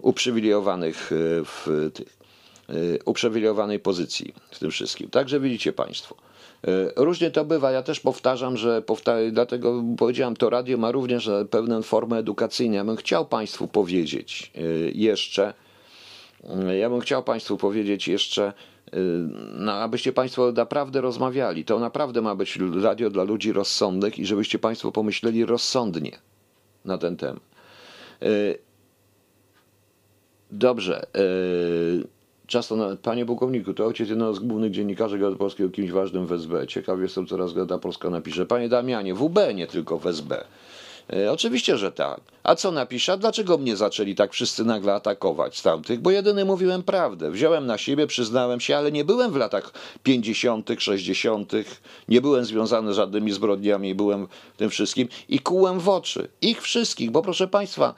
uprzywilejowanych e, w tych, e, uprzywilejowanej pozycji w tym wszystkim. Także widzicie Państwo. Różnie to bywa. Ja też powtarzam, że powtarzam, dlatego powiedziałem, to radio ma również pewną formę edukacyjną. Ja bym chciał Państwu powiedzieć jeszcze, ja bym chciał Państwu powiedzieć jeszcze, no, abyście Państwo naprawdę rozmawiali. To naprawdę ma być radio dla ludzi rozsądnych i żebyście Państwo pomyśleli rozsądnie na ten temat. Y, dobrze. Y, Czas na, panie pułkowniku, to ojciec jednego z głównych dziennikarzy Gazety Polskiej o kimś ważnym w SB. Ciekaw jestem, co raz Gazeta Polska napisze. Panie Damianie, WB, nie tylko w SB. E, oczywiście, że tak. A co napisze? Dlaczego mnie zaczęli tak wszyscy nagle atakować z tamtych? Bo jedyny mówiłem prawdę. Wziąłem na siebie, przyznałem się, ale nie byłem w latach 50., 60., nie byłem związany z żadnymi zbrodniami, byłem tym wszystkim i kułem w oczy. Ich wszystkich, bo proszę Państwa,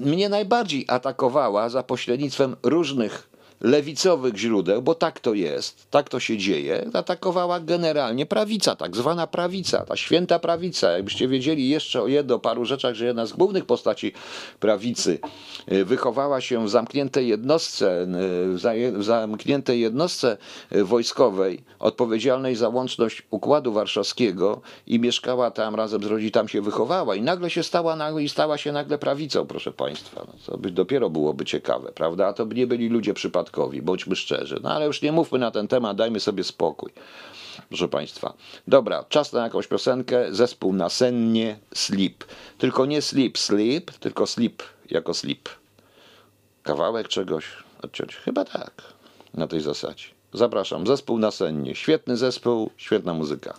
mnie najbardziej atakowała za pośrednictwem różnych lewicowych źródeł, bo tak to jest, tak to się dzieje, atakowała generalnie prawica, tak zwana prawica, ta święta prawica. Jakbyście wiedzieli jeszcze o jedno, paru rzeczach, że jedna z głównych postaci prawicy e, wychowała się w zamkniętej jednostce, e, w zamkniętej jednostce e, wojskowej, odpowiedzialnej za łączność Układu Warszawskiego i mieszkała tam razem z rodzicami, tam się wychowała i nagle się stała, i stała się nagle prawicą, proszę Państwa. No, to by dopiero byłoby ciekawe, prawda? A to nie byli ludzie przypadkowi bądźmy szczerzy. No ale już nie mówmy na ten temat, dajmy sobie spokój. Proszę Państwa. Dobra, czas na jakąś piosenkę. Zespół nasennie, sleep. Tylko nie sleep, sleep, tylko sleep jako sleep. Kawałek czegoś odciąć? Chyba tak. Na tej zasadzie. Zapraszam. Zespół nasennie. Świetny zespół, świetna muzyka.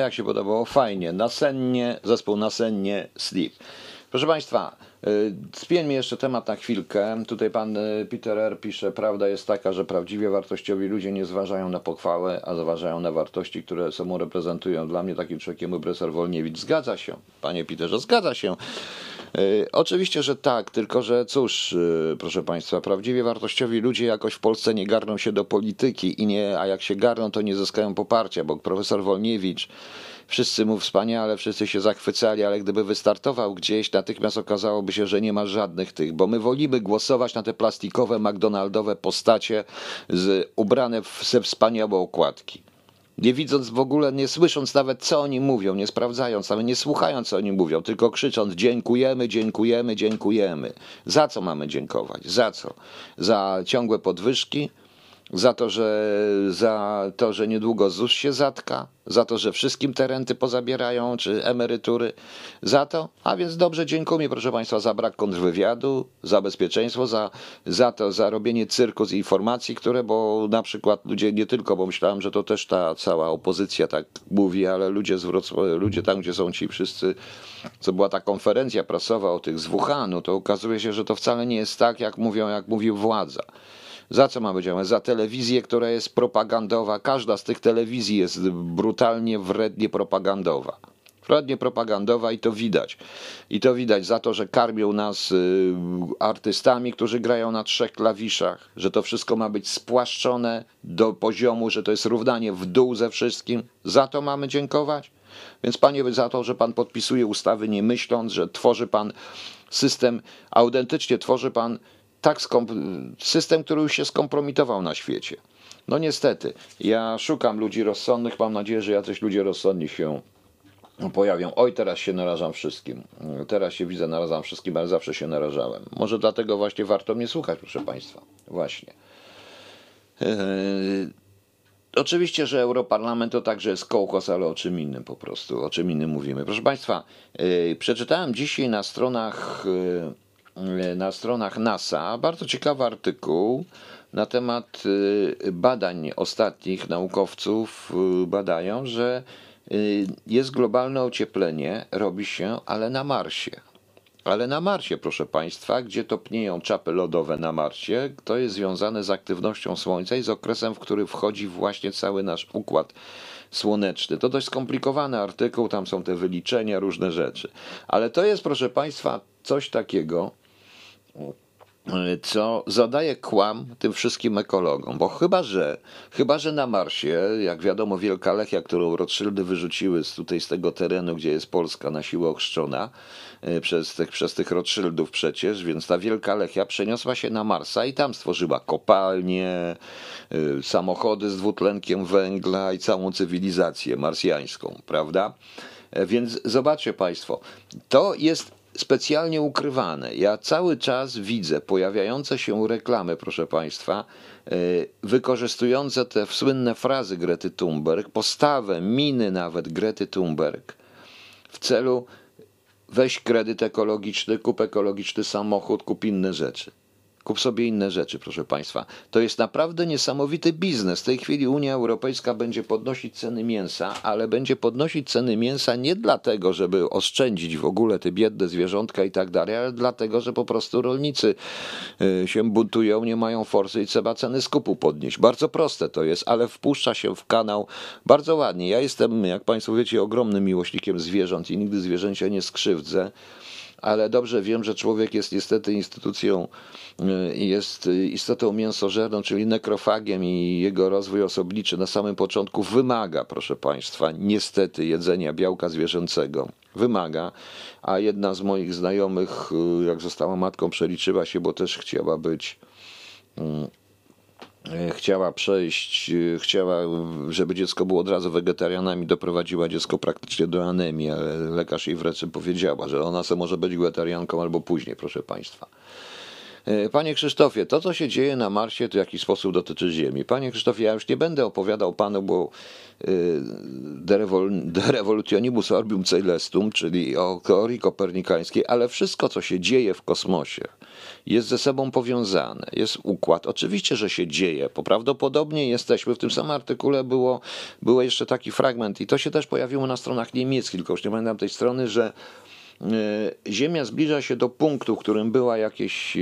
Jak się podobało? Fajnie. Nasennie, zespół Nasennie, Sleep. Proszę Państwa, y, Spieńmy jeszcze temat na chwilkę. Tutaj pan y, Peter R. pisze, prawda jest taka, że prawdziwie wartościowi ludzie nie zważają na pochwałę, a zważają na wartości, które sobą reprezentują. Dla mnie takim człowiekiem był profesor Wolniewicz. Zgadza się, panie Peterze, zgadza się. Y, Oczywiście, że tak, tylko że cóż, y, proszę Państwa, prawdziwie wartościowi ludzie jakoś w Polsce nie garną się do polityki i nie, a jak się garną, to nie zyskają poparcia, bo profesor Wolniewicz, wszyscy mu wspaniale, wszyscy się zachwycali, ale gdyby wystartował gdzieś, natychmiast okazałoby się, że nie ma żadnych tych, bo my wolimy głosować na te plastikowe, McDonaldowe postacie z, ubrane w, ze wspaniałe okładki nie widząc w ogóle, nie słysząc nawet, co oni mówią, nie sprawdzając, nawet nie słuchając, co oni mówią, tylko krzycząc dziękujemy, dziękujemy, dziękujemy. Za co mamy dziękować? Za co? Za ciągłe podwyżki? Za to, że, za to, że niedługo ZUS się zatka? Za to, że wszystkim te renty pozabierają, czy emerytury? Za to? A więc dobrze, dziękuję, proszę Państwa, za brak kontrwywiadu, za bezpieczeństwo, za, za to, za robienie cyrku z informacji, które, bo na przykład ludzie, nie tylko, bo myślałem, że to też ta cała opozycja tak mówi, ale ludzie z Wrocławia, ludzie tam, gdzie są ci wszyscy, co była ta konferencja prasowa o tych z Wuhanu, to okazuje się, że to wcale nie jest tak, jak mówią, jak mówi władza. Za co mamy działać? Za telewizję, która jest propagandowa. Każda z tych telewizji jest brutalnie, wrednie propagandowa. Wrednie propagandowa i to widać. I to widać za to, że karmią nas y, artystami, którzy grają na trzech klawiszach, że to wszystko ma być spłaszczone do poziomu, że to jest równanie w dół ze wszystkim. Za to mamy dziękować? Więc panie, za to, że pan podpisuje ustawy nie myśląc, że tworzy pan system, autentycznie tworzy pan tak system, który już się skompromitował na świecie. No niestety, ja szukam ludzi rozsądnych, mam nadzieję, że jacyś ludzie rozsądni się pojawią. Oj, teraz się narażam wszystkim. Teraz się widzę, narażam wszystkim, ale zawsze się narażałem. Może dlatego właśnie warto mnie słuchać, proszę Państwa. Właśnie. Eee, Oczywiście, że Europarlament to także jest kołkos, ale o czym innym po prostu, o czym innym mówimy. Proszę Państwa, yy, przeczytałem dzisiaj na stronach, yy, na stronach NASA bardzo ciekawy artykuł na temat yy, badań ostatnich naukowców. Yy, badają, że jest globalne ocieplenie, robi się, ale na Marsie. Ale na Marsie, proszę Państwa, gdzie topnieją czapy lodowe na Marsie, to jest związane z aktywnością Słońca i z okresem, w który wchodzi właśnie cały nasz układ słoneczny. To dość skomplikowany artykuł, tam są te wyliczenia, różne rzeczy. Ale to jest, proszę Państwa, coś takiego, co zadaje kłam tym wszystkim ekologom, bo chyba, że chyba, że na Marsie, jak wiadomo, Wielka Lechia, którą Rothschildy wyrzuciły z tutaj z tego terenu, gdzie jest Polska na siłę ochrzczona e, przez tych, przez tych Rothschildów przecież, więc ta Wielka Lechia przeniosła się na Marsa i tam stworzyła kopalnie, y, samochody z dwutlenkiem węgla i całą cywilizację marsjańską, prawda? E, Więc zobaczcie Państwo, to jest specjalnie ukrywane. Ja cały czas widzę pojawiające się reklamy, proszę Państwa, y, wykorzystujące te słynne frazy Grety Thunberg, postawę, miny nawet Grety Thunberg w celu weź kredyt ekologiczny, kup ekologiczny samochód, kup inne rzeczy. Kup sobie inne rzeczy, proszę Państwa. To jest naprawdę niesamowity biznes. W tej chwili Unia Europejska będzie podnosić ceny mięsa, ale będzie podnosić ceny mięsa nie dlatego, żeby oszczędzić w ogóle te biedne zwierzątka i tak dalej, ale dlatego, że po prostu rolnicy y, się buntują, nie mają forsy i trzeba ceny skupu podnieść. Bardzo proste to jest, ale wpuszcza się w kanał bardzo ładnie. Ja jestem, jak Państwo wiecie, ogromnym miłośnikiem zwierząt i nigdy zwierzęcia nie skrzywdzę ale dobrze wiem, że człowiek jest niestety instytucją, y, jest istotą mięsożerną, czyli nekrofagiem i jego rozwój osobniczy na samym początku wymaga, proszę Państwa, niestety jedzenia białka zwierzęcego. Wymaga, a jedna z moich znajomych, y, jak została matką, przeliczyła się, bo też chciała być e, chciała przejść, e, chciała, żeby dziecko było od razu wegetarianami, doprowadziła dziecko praktycznie do anemii, ale lekarz jej wreszcie powiedziała, że ona se może być wegetarianką albo później, proszę Państwa. E, Panie Krzysztofie, to co się dzieje na Marsie, to w jakiś sposób dotyczy Ziemi. Panie Krzysztofie, ja już nie będę opowiadał panu, bo y, de, revol, de revolutionibus orbium caelestum, czyli o teorii kopernikańskiej, ale wszystko co się dzieje w kosmosie jest ze sobą powiązane, jest układ. Oczywiście, że się dzieje, bo prawdopodobnie jesteśmy, w tym samym artykule było, było jeszcze taki fragment i to się też pojawiło na stronach niemieckich, tylko już nie pamiętam tej strony, że E, Ziemia zbliża się do punktu, w którym była jakieś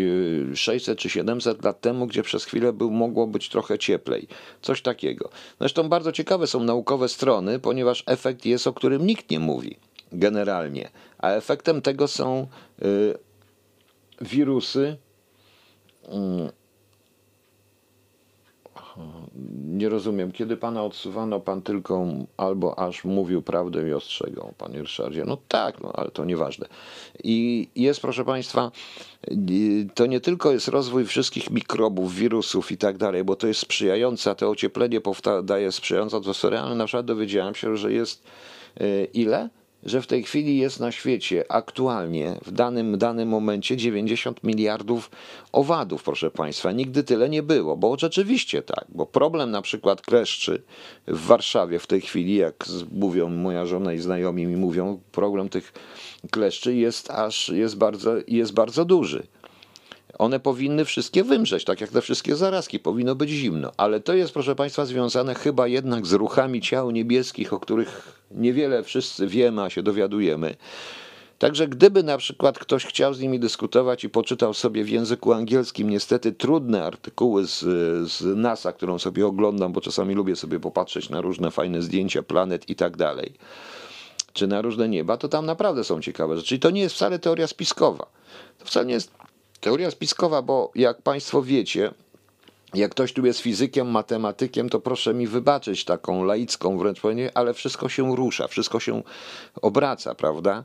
600 e, czy 700 lat temu, gdzie przez chwilę był, mogło być trochę cieplej. Coś takiego. Zresztą bardzo ciekawe są naukowe strony, ponieważ efekt jest, o którym nikt nie mówi generalnie. A efektem tego są e, wirusy, mm, nie rozumiem, kiedy pana odsuwano, pan tylko albo aż mówił prawdę i ostrzegał, panie Ryszardzie. No tak, no ale to nieważne. I jest, proszę państwa, to nie tylko jest rozwój wszystkich mikrobów, wirusów i tak dalej, bo to jest sprzyjające, a to ocieplenie daje sprzyjającą atmosferę, ale na przykład dowiedziałem się, że jest e, ile? Że w tej chwili jest na świecie aktualnie, w danym, danym momencie 90 miliardów owadów, proszę Państwa. Nigdy tyle nie było, bo rzeczywiście tak, bo problem na przykład kleszczy w Warszawie w tej chwili, jak mówią moja żona i znajomi mi mówią, problem tych kleszczy jest aż, jest bardzo, jest bardzo duży. One powinny wszystkie wymrzeć, tak jak te wszystkie zarazki, powinno być zimno. Ale to jest, proszę Państwa, związane chyba jednak z ruchami ciał niebieskich, o których niewiele wszyscy wiemy, a się dowiadujemy. Także gdyby na przykład ktoś chciał z nimi dyskutować i poczytał sobie w języku angielskim niestety trudne artykuły z, z NASA, którą sobie oglądam, bo czasami lubię sobie popatrzeć na różne fajne zdjęcia planet i tak dalej, czy na różne nieba, to tam naprawdę są ciekawe rzeczy. I to nie jest wcale teoria spiskowa. To wcale nie jest Teoria spiskowa, bo jak Państwo wiecie, jak ktoś tu jest fizykiem, matematykiem, to proszę mi wybaczyć taką laicką wręcz powiem, ale wszystko się rusza, wszystko się obraca, prawda?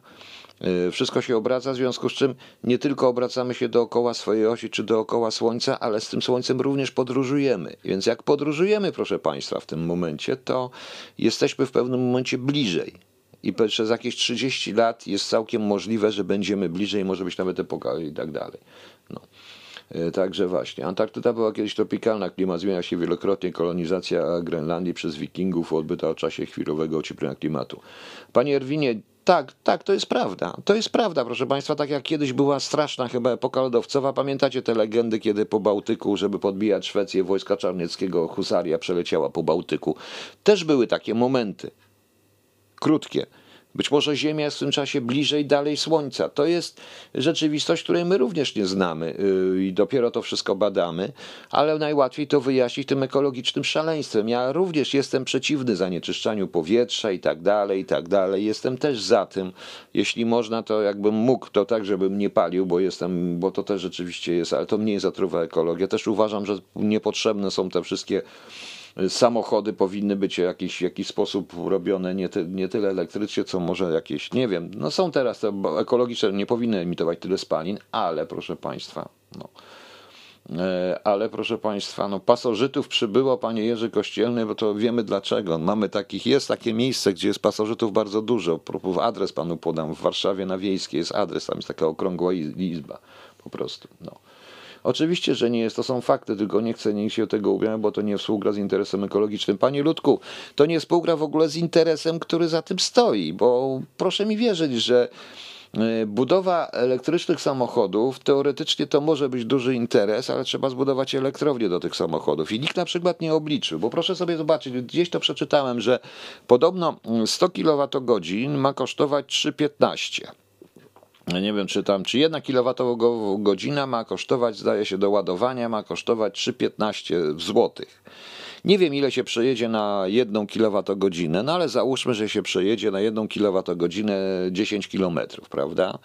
Y, wszystko się obraca, w związku z czym nie tylko obracamy się dookoła swojej osi czy dookoła Słońca, ale z tym Słońcem również podróżujemy. Więc jak podróżujemy, proszę Państwa, w tym momencie, to jesteśmy w pewnym momencie bliżej i przez jakieś 30 lat jest całkiem możliwe, że będziemy bliżej, może być nawet epoka i tak dalej. No. E, także właśnie. Antarktyda była kiedyś tropikalna, klimat zmienia się wielokrotnie, kolonizacja Grenlandii przez wikingów odbyta o czasie chwilowego ocieplenia klimatu. Panie Erwinie, tak, tak, to jest prawda. To jest prawda, proszę Państwa, tak jak kiedyś była straszna chyba epoka lodowcowa. Pamiętacie te legendy, kiedy po Bałtyku, żeby podbijać Szwecję, wojska czarnieckiego husaria przeleciała po Bałtyku. Też były takie momenty krótkie. Być może Ziemia jest w tym czasie bliżej dalej Słońca. To jest rzeczywistość, której my również nie znamy yy, i dopiero to wszystko badamy, ale najłatwiej to wyjaśnić tym ekologicznym szaleństwem. Ja również jestem przeciwny zanieczyszczaniu powietrza i tak dalej, i tak dalej. Jestem też za tym, jeśli można, to jakbym mógł, to tak, żebym nie palił, bo jestem, bo to też rzeczywiście jest, ale to mniej zatruwa ekologia. Też uważam, że niepotrzebne są te wszystkie samochody powinny być w jakiś, jakiś sposób robione nie, ty, nie tyle elektrycznie, co może jakieś, nie wiem, no są teraz te ekologiczne, nie powinny emitować tyle spalin, ale proszę Państwa, no. E, ale proszę Państwa, no pasożytów przybyło, panie Jerzy Kościelny, bo to wiemy dlaczego. Mamy takich, jest takie miejsce, gdzie jest pasożytów bardzo dużo. Adres panu podam. W Warszawie na Wiejskiej jest adres, tam jest taka okrągła izba po prostu. No. Oczywiście, że nie jest, to są fakty, tylko nie chcę nikt się tego ubrać, bo to nie współgra z interesem ekologicznym. Panie Ludku, to nie współgra w ogóle z interesem, który za tym stoi, bo proszę mi wierzyć, że e, Budowa elektrycznych samochodów, teoretycznie to może być duży interes, ale trzeba zbudować elektrownię do tych samochodów. I nikt na przykład nie obliczył, bo proszę sobie zobaczyć, gdzieś to przeczytałem, że podobno 100 kWh ma kosztować 3,15 nie wiem, czy tam, czy jedna kilowatogodzina ma kosztować, zdaje się, do ładowania ma kosztować 3,15 złotych. Nie wiem, ile się przejedzie na jedną kilowatogodzinę, no ale załóżmy, że się przejedzie na jedną kilowatogodzinę 10 kilometrów, prawda?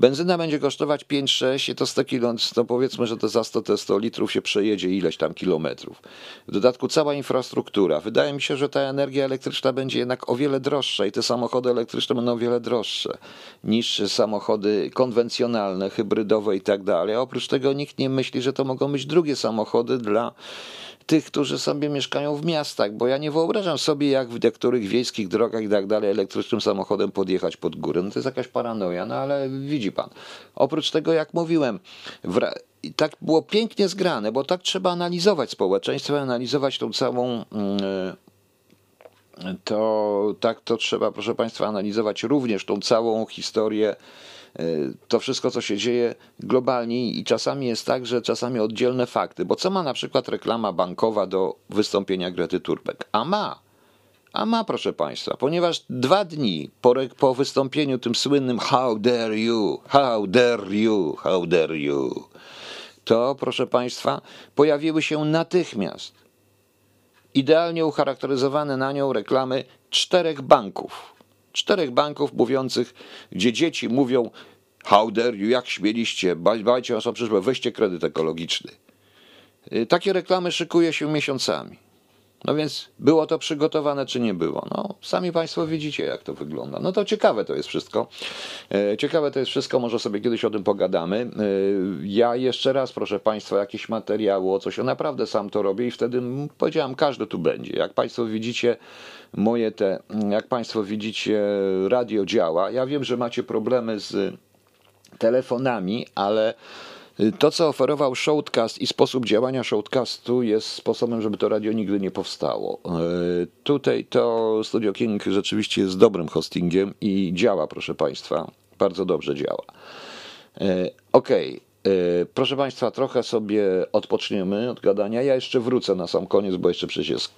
Benzyna będzie kosztować 5-6 i to 100 kilo, to powiedzmy, że to za 100, te 100 litrów się przejedzie ileś tam kilometrów. W dodatku cała infrastruktura. Wydaje mi się, że ta energia elektryczna będzie jednak o wiele droższa i te samochody elektryczne będą o wiele droższe niż samochody konwencjonalne, hybrydowe i tak dalej. A oprócz tego nikt nie myśli, że to mogą być drugie samochody dla tych, którzy sobie mieszkają w miastach, bo ja nie wyobrażam sobie, jak w niektórych wiejskich drogach i tak dalej elektrycznym samochodem podjechać pod górę. No to jest jakaś paranoja, no ale widzi pan. Oprócz tego, jak mówiłem, i tak było pięknie zgrane, bo tak trzeba analizować społeczeństwo, analizować tą całą. mm, to tak to trzeba, proszę Państwa, analizować również tą całą historię, e, to wszystko, co się dzieje globalnie i czasami jest tak, że czasami oddzielne fakty, bo co ma na przykład reklama bankowa do wystąpienia Grety Thunberg? A ma. A ma, proszę Państwa, ponieważ dwa dni po, po wystąpieniu tym słynnym How dare you, how dare you, how dare you, to, proszę Państwa, pojawiły się natychmiast idealnie ucharakteryzowane na nią reklamy czterech banków. Czterech banków mówiących, gdzie dzieci mówią you, jak śmieliście, ba- dbajcie o przyszłość, weźcie kredyt ekologiczny. Y, Takie reklamy szykuje się miesiącami. No więc było to przygotowane, czy nie było? No, sami Państwo widzicie, jak to wygląda. No to ciekawe to jest wszystko. E, Ciekawe to jest wszystko, może sobie kiedyś o tym pogadamy. E, Ja jeszcze raz, proszę Państwa, jakieś materiały o coś, ja naprawdę sam to robię i wtedy powiedziałem, każdy tu będzie. Jak Państwo widzicie, moje te, jak Państwo widzicie, radio działa. Ja wiem, że macie problemy z telefonami, ale to, co oferował Shoutcast i sposób działania Shoutcastu jest sposobem, żeby to radio nigdy nie powstało. E, Tutaj to Studio King rzeczywiście jest dobrym hostingiem i działa, proszę Państwa, bardzo dobrze działa. E, Okej, e, proszę Państwa, trochę sobie odpoczniemy od gadania. Ja jeszcze wrócę na sam koniec, bo jeszcze przecież jest,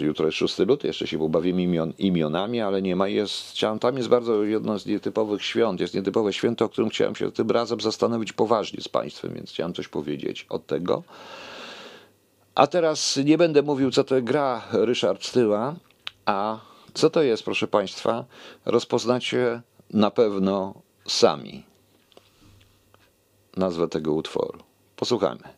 e, jutro jest 6 luty, jeszcze się pobawimy imion, imionami, ale nie ma. Jest, tam jest bardzo jedno z nietypowych świąt, jest nietypowe święto, o którym chciałem się tym razem zastanowić poważnie z Państwem, więc chciałem coś powiedzieć od tego. A teraz nie będę mówił, co to gra Ryszard Styła, a co to jest, proszę Państwa, rozpoznacie na pewno sami nazwę tego utworu. Posłuchajmy.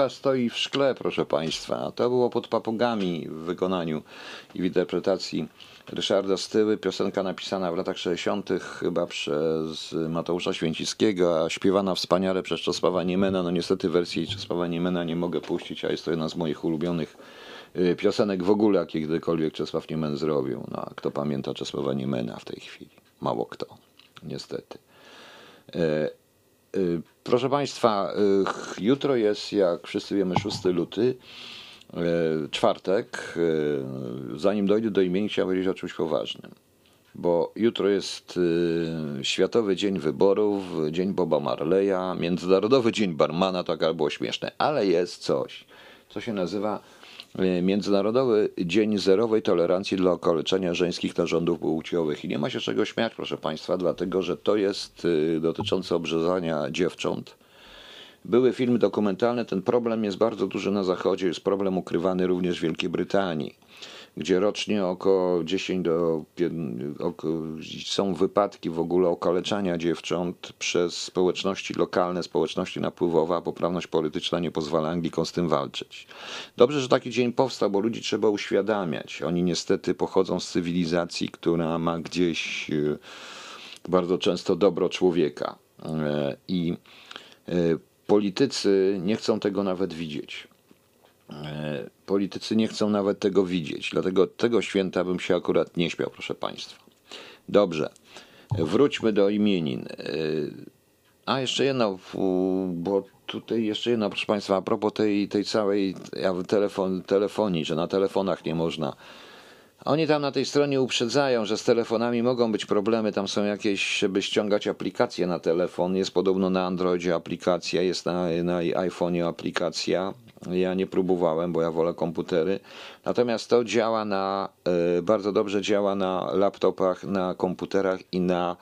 Wódka stoi w szkle, proszę Państwa. To było pod papugami w wykonaniu i w interpretacji Ryszarda Styły. Piosenka napisana w latach 60. chyba przez Mateusza Święcickiego, a śpiewana wspaniale przez Czesława Niemena. No niestety wersji Czesława Niemena nie mogę puścić, a jest to jedna z moich ulubionych y, piosenek w ogóle, jakie kiedykolwiek Czesław Niemen zrobił. No, a kto pamięta Czesława Niemena w tej chwili? Mało kto, niestety. Y, Proszę Państwa, y, jutro jest, jak wszyscy wiemy, 6 luty, y, czwartek. Zanim dojdę do imienia, chciałem powiedzieć o czymś poważnym. Bo jutro jest Światowy Dzień Wyborów, Dzień Boba Marleya, Międzynarodowy Dzień Barmana, tak było śmieszne, ale jest coś, co się nazywa Międzynarodowy Dzień Zerowej Tolerancji dla okaleczenia żeńskich narządów płciowych. I nie ma się czego śmiać, proszę Państwa, dlatego że to jest y, dotyczące obrzezania dziewcząt. Były filmy dokumentalne, ten problem jest bardzo duży na zachodzie, jest problem ukrywany również w Wielkiej Brytanii, gdzie rocznie około 10 do pię- oko, są wypadki w ogóle okaleczania dziewcząt przez społeczności lokalne, społeczności napływowe, a poprawność polityczna nie pozwala Anglikom z tym walczyć. Dobrze, że taki dzień powstał, bo ludzi trzeba uświadamiać. Oni niestety pochodzą z cywilizacji, która ma gdzieś e, bardzo często dobro człowieka. E, I e, politycy nie chcą tego nawet widzieć. E, Politycy nie chcą nawet tego widzieć, dlatego tego święta bym się akurat nie śmiał, proszę Państwa. Dobrze, wróćmy do imienin. E, A jeszcze jedno, bo tutaj jeszcze jedno, proszę Państwa, a propos tej, tej całej telefon, telefonii, że na telefonach nie można. Oni tam na tej stronie uprzedzają, że z telefonami mogą być problemy. Tam są jakieś, żeby ściągać aplikacje na telefon. Jest podobno na Androidzie aplikacja, jest na, na iPhone'ie aplikacja. Ja nie próbowałem, bo ja wolę komputery. Natomiast to działa na, e, bardzo dobrze działa na laptopach, na komputerach i na,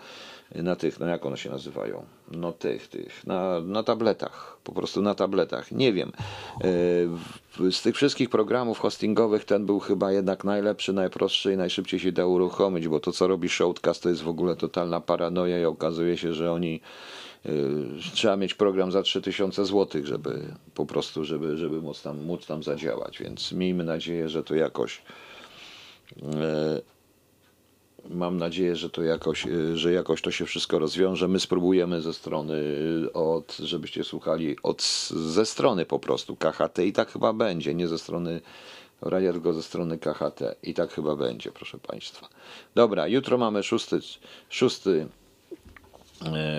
na tych, no jak one się nazywają? No tych, tych, na, na tabletach, po prostu na tabletach. Nie wiem. E, Z tych wszystkich programów hostingowych ten był chyba jednak najlepszy, najprostszy i najszybciej się da uruchomić, bo to co robi Shoutcast to jest w ogóle totalna paranoja i okazuje się, że oni trzeba mieć program za 3000 zł, żeby po prostu, żeby, żeby móc, tam, móc tam zadziałać, więc miejmy nadzieję, że to jakoś e, Mam nadzieję, że to jakoś, y, że jakoś to się wszystko rozwiąże. My spróbujemy ze strony, y, od, żebyście słuchali od, ze strony po prostu KHT i tak chyba będzie, nie ze strony radia, tylko ze strony KHT i tak chyba będzie, proszę Państwa. Dobra, jutro mamy 6, 6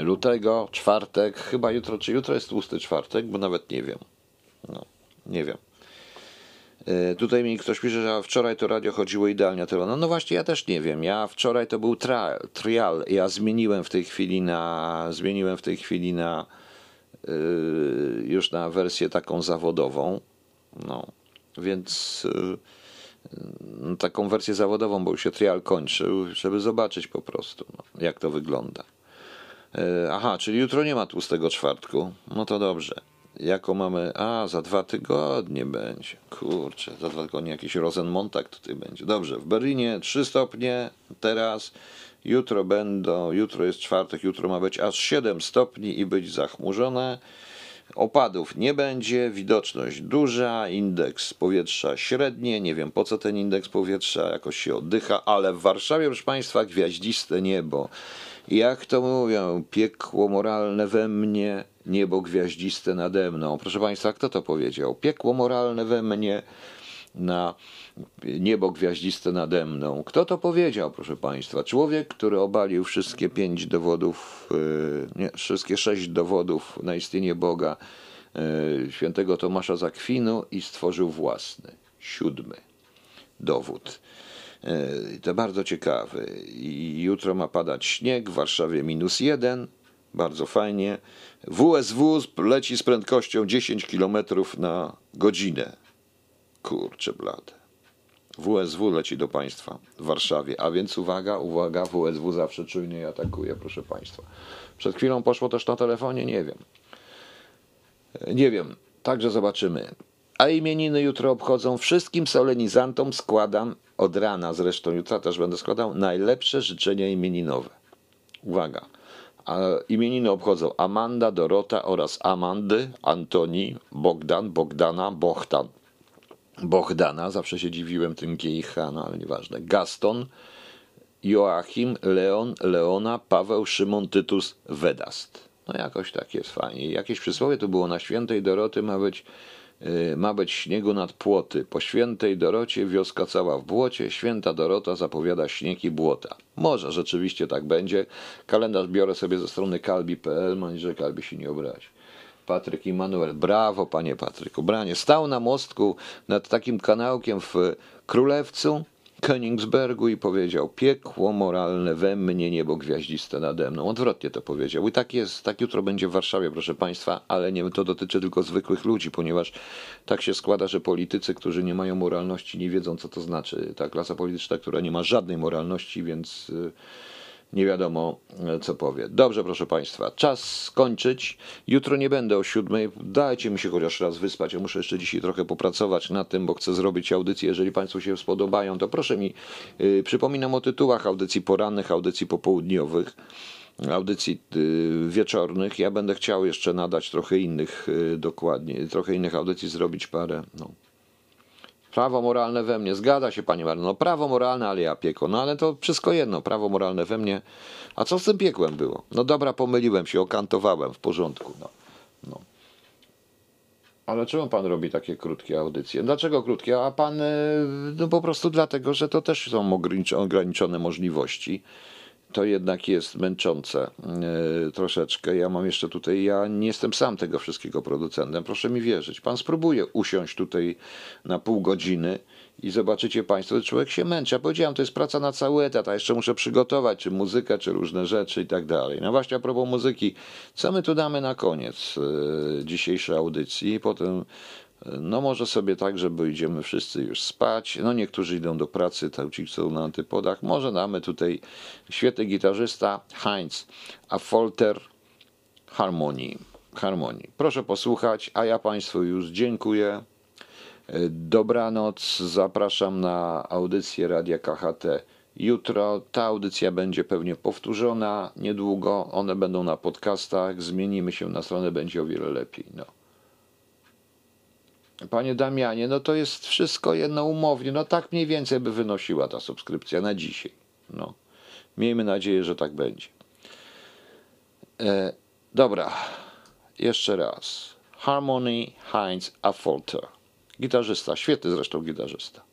lutego, czwartek, chyba jutro, czy jutro jest tłusty czwartek, bo nawet nie wiem. No, nie wiem. E, Tutaj mi ktoś pisze, że wczoraj to radio chodziło idealnie. teraz- No, no właśnie, ja też nie wiem. Ja wczoraj to był trial, trial. Ja zmieniłem w tej chwili na zmieniłem w tej chwili na y, już na wersję taką zawodową. No, więc y, taką wersję zawodową, bo już się trial kończył, żeby zobaczyć po prostu, no, jak to wygląda. E, Aha, czyli jutro nie ma tłustego czwartku. No to dobrze. Jako mamy. A, za dwa tygodnie będzie. Kurczę, za dwa tygodnie jakiś Rosenmontag tutaj będzie. Dobrze, w Berlinie 3 stopnie teraz. Jutro będą, jutro jest czwartek, jutro ma być aż 7 stopni i być zachmurzone. Opadów nie będzie, widoczność duża, indeks powietrza średnie. Nie wiem po co ten indeks powietrza, jakoś się oddycha, ale w Warszawie, proszę Państwa, gwiaździste niebo. Jak to mówią, piekło moralne we mnie, niebo gwiaździste nade mną. Proszę Państwa, kto to powiedział? Piekło moralne we mnie, na niebo gwiaździste nade mną. Kto to powiedział, proszę Państwa? Człowiek, który obalił wszystkie pięć dowodów, yy, nie, wszystkie sześć dowodów na istnienie Boga yy, świętego Tomasza z Akwinu i stworzył własny, siódmy dowód. Yy, To bardzo ciekawy. I jutro ma padać śnieg, w Warszawie minus jeden, bardzo fajnie. WSW leci z prędkością 10 km na godzinę. Kurczę blade. WSW leci do państwa w Warszawie, a więc uwaga, uwaga, WSW zawsze czujnie atakuje, proszę państwa. Przed chwilą poszło też na telefonie, nie wiem. E, Nie wiem, także zobaczymy. A imieniny jutro obchodzą wszystkim solenizantom składam od rana, zresztą jutra też będę składał najlepsze życzenia imieninowe. Uwaga. A imieniny obchodzą Amanda, Dorota oraz Amandy, Antoni, Bogdan, Bogdana, Bohdan. Bohdana, zawsze się dziwiłem tym GIH, no ale nieważne. Gaston, Joachim, Leon, Leona, Paweł, Szymon, Tytus, Wedast. No jakoś tak jest fajnie. Jakieś przysłowie tu było na świętej Doroty ma być, ma być śniegu nad płoty. Po świętej Dorocie wioska cała w błocie, święta Dorota zapowiada śnieg i błota. Może rzeczywiście tak będzie. Kalendarz biorę sobie ze strony kalbi.pl, mam że kalbi się nie obrazi. Patryk i Manuel. Brawo, panie Patryku. Branie. Stał na mostku nad takim kanałkiem w Królewcu, Königsbergu i powiedział: Piekło moralne we mnie, niebo gwiaździste nade mną. Odwrotnie to powiedział. I tak jest, tak jutro będzie w Warszawie, proszę państwa, ale nie to dotyczy tylko zwykłych ludzi, ponieważ tak się składa, że politycy, którzy nie mają moralności, nie wiedzą, co to znaczy. Ta klasa polityczna, która nie ma żadnej moralności, więc. Yy, nie wiadomo co powie. Dobrze, proszę Państwa, czas skończyć. Jutro nie będę o siódmej. Dajcie mi się chociaż raz wyspać. Ja muszę jeszcze dzisiaj trochę popracować na tym, bo chcę zrobić audycję. Jeżeli Państwu się spodobają, to proszę mi. Yy, przypominam o tytułach audycji porannych, audycji popołudniowych audycji wieczornych. Ja będę chciał jeszcze nadać trochę innych, dokładnie, trochę innych audycji, zrobić parę. No. Prawo moralne we mnie. Zgadza się, panie Marno. No, prawo moralne, ale ja piekło. No ale to wszystko jedno. Prawo moralne we mnie. A co z tym piekłem było? No dobra, pomyliłem się, okantowałem. W porządku. No. no. Ale czemu pan robi takie krótkie audycje? Dlaczego krótkie? A pan, no po prostu dlatego, że to też są ograniczone możliwości to jednak jest męczące yy, troszeczkę. Ja mam jeszcze tutaj, ja nie jestem sam tego wszystkiego producentem, proszę mi wierzyć. Pan spróbuje usiąść tutaj na pół godziny i zobaczycie Państwo, że człowiek się męczy. Ja powiedziałem, to jest praca na cały etat, a jeszcze muszę przygotować, czy muzykę, czy różne rzeczy i tak dalej. No właśnie a propos muzyki, co my tu damy na koniec yy, dzisiejszej audycji? Potem no może sobie tak, że idziemy wszyscy już spać. No niektórzy idą do pracy, tak ci są na antypodach. Może damy tutaj świetny gitarzysta Heinz Affolter Harmonii. Harmonii. Proszę posłuchać, a ja Państwu już dziękuję. Dobranoc, zapraszam na audycję Radia KHT. Jutro ta audycja będzie pewnie powtórzona niedługo. One będą na podcastach. Zmienimy się na stronę, będzie o wiele lepiej. No. Panie Damianie, no to jest wszystko jedno umownie. No tak mniej więcej by wynosiła ta subskrypcja na dzisiaj. No. Miejmy nadzieję, że tak będzie. E, dobra, jeszcze raz. Harmony Heinz Affolter. Gitarzysta, świetny zresztą gitarzysta.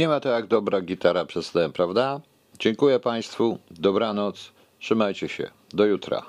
Nie ma to jak dobra gitara przedtem, prawda? Dziękuję Państwu, dobranoc, trzymajcie się, do jutra.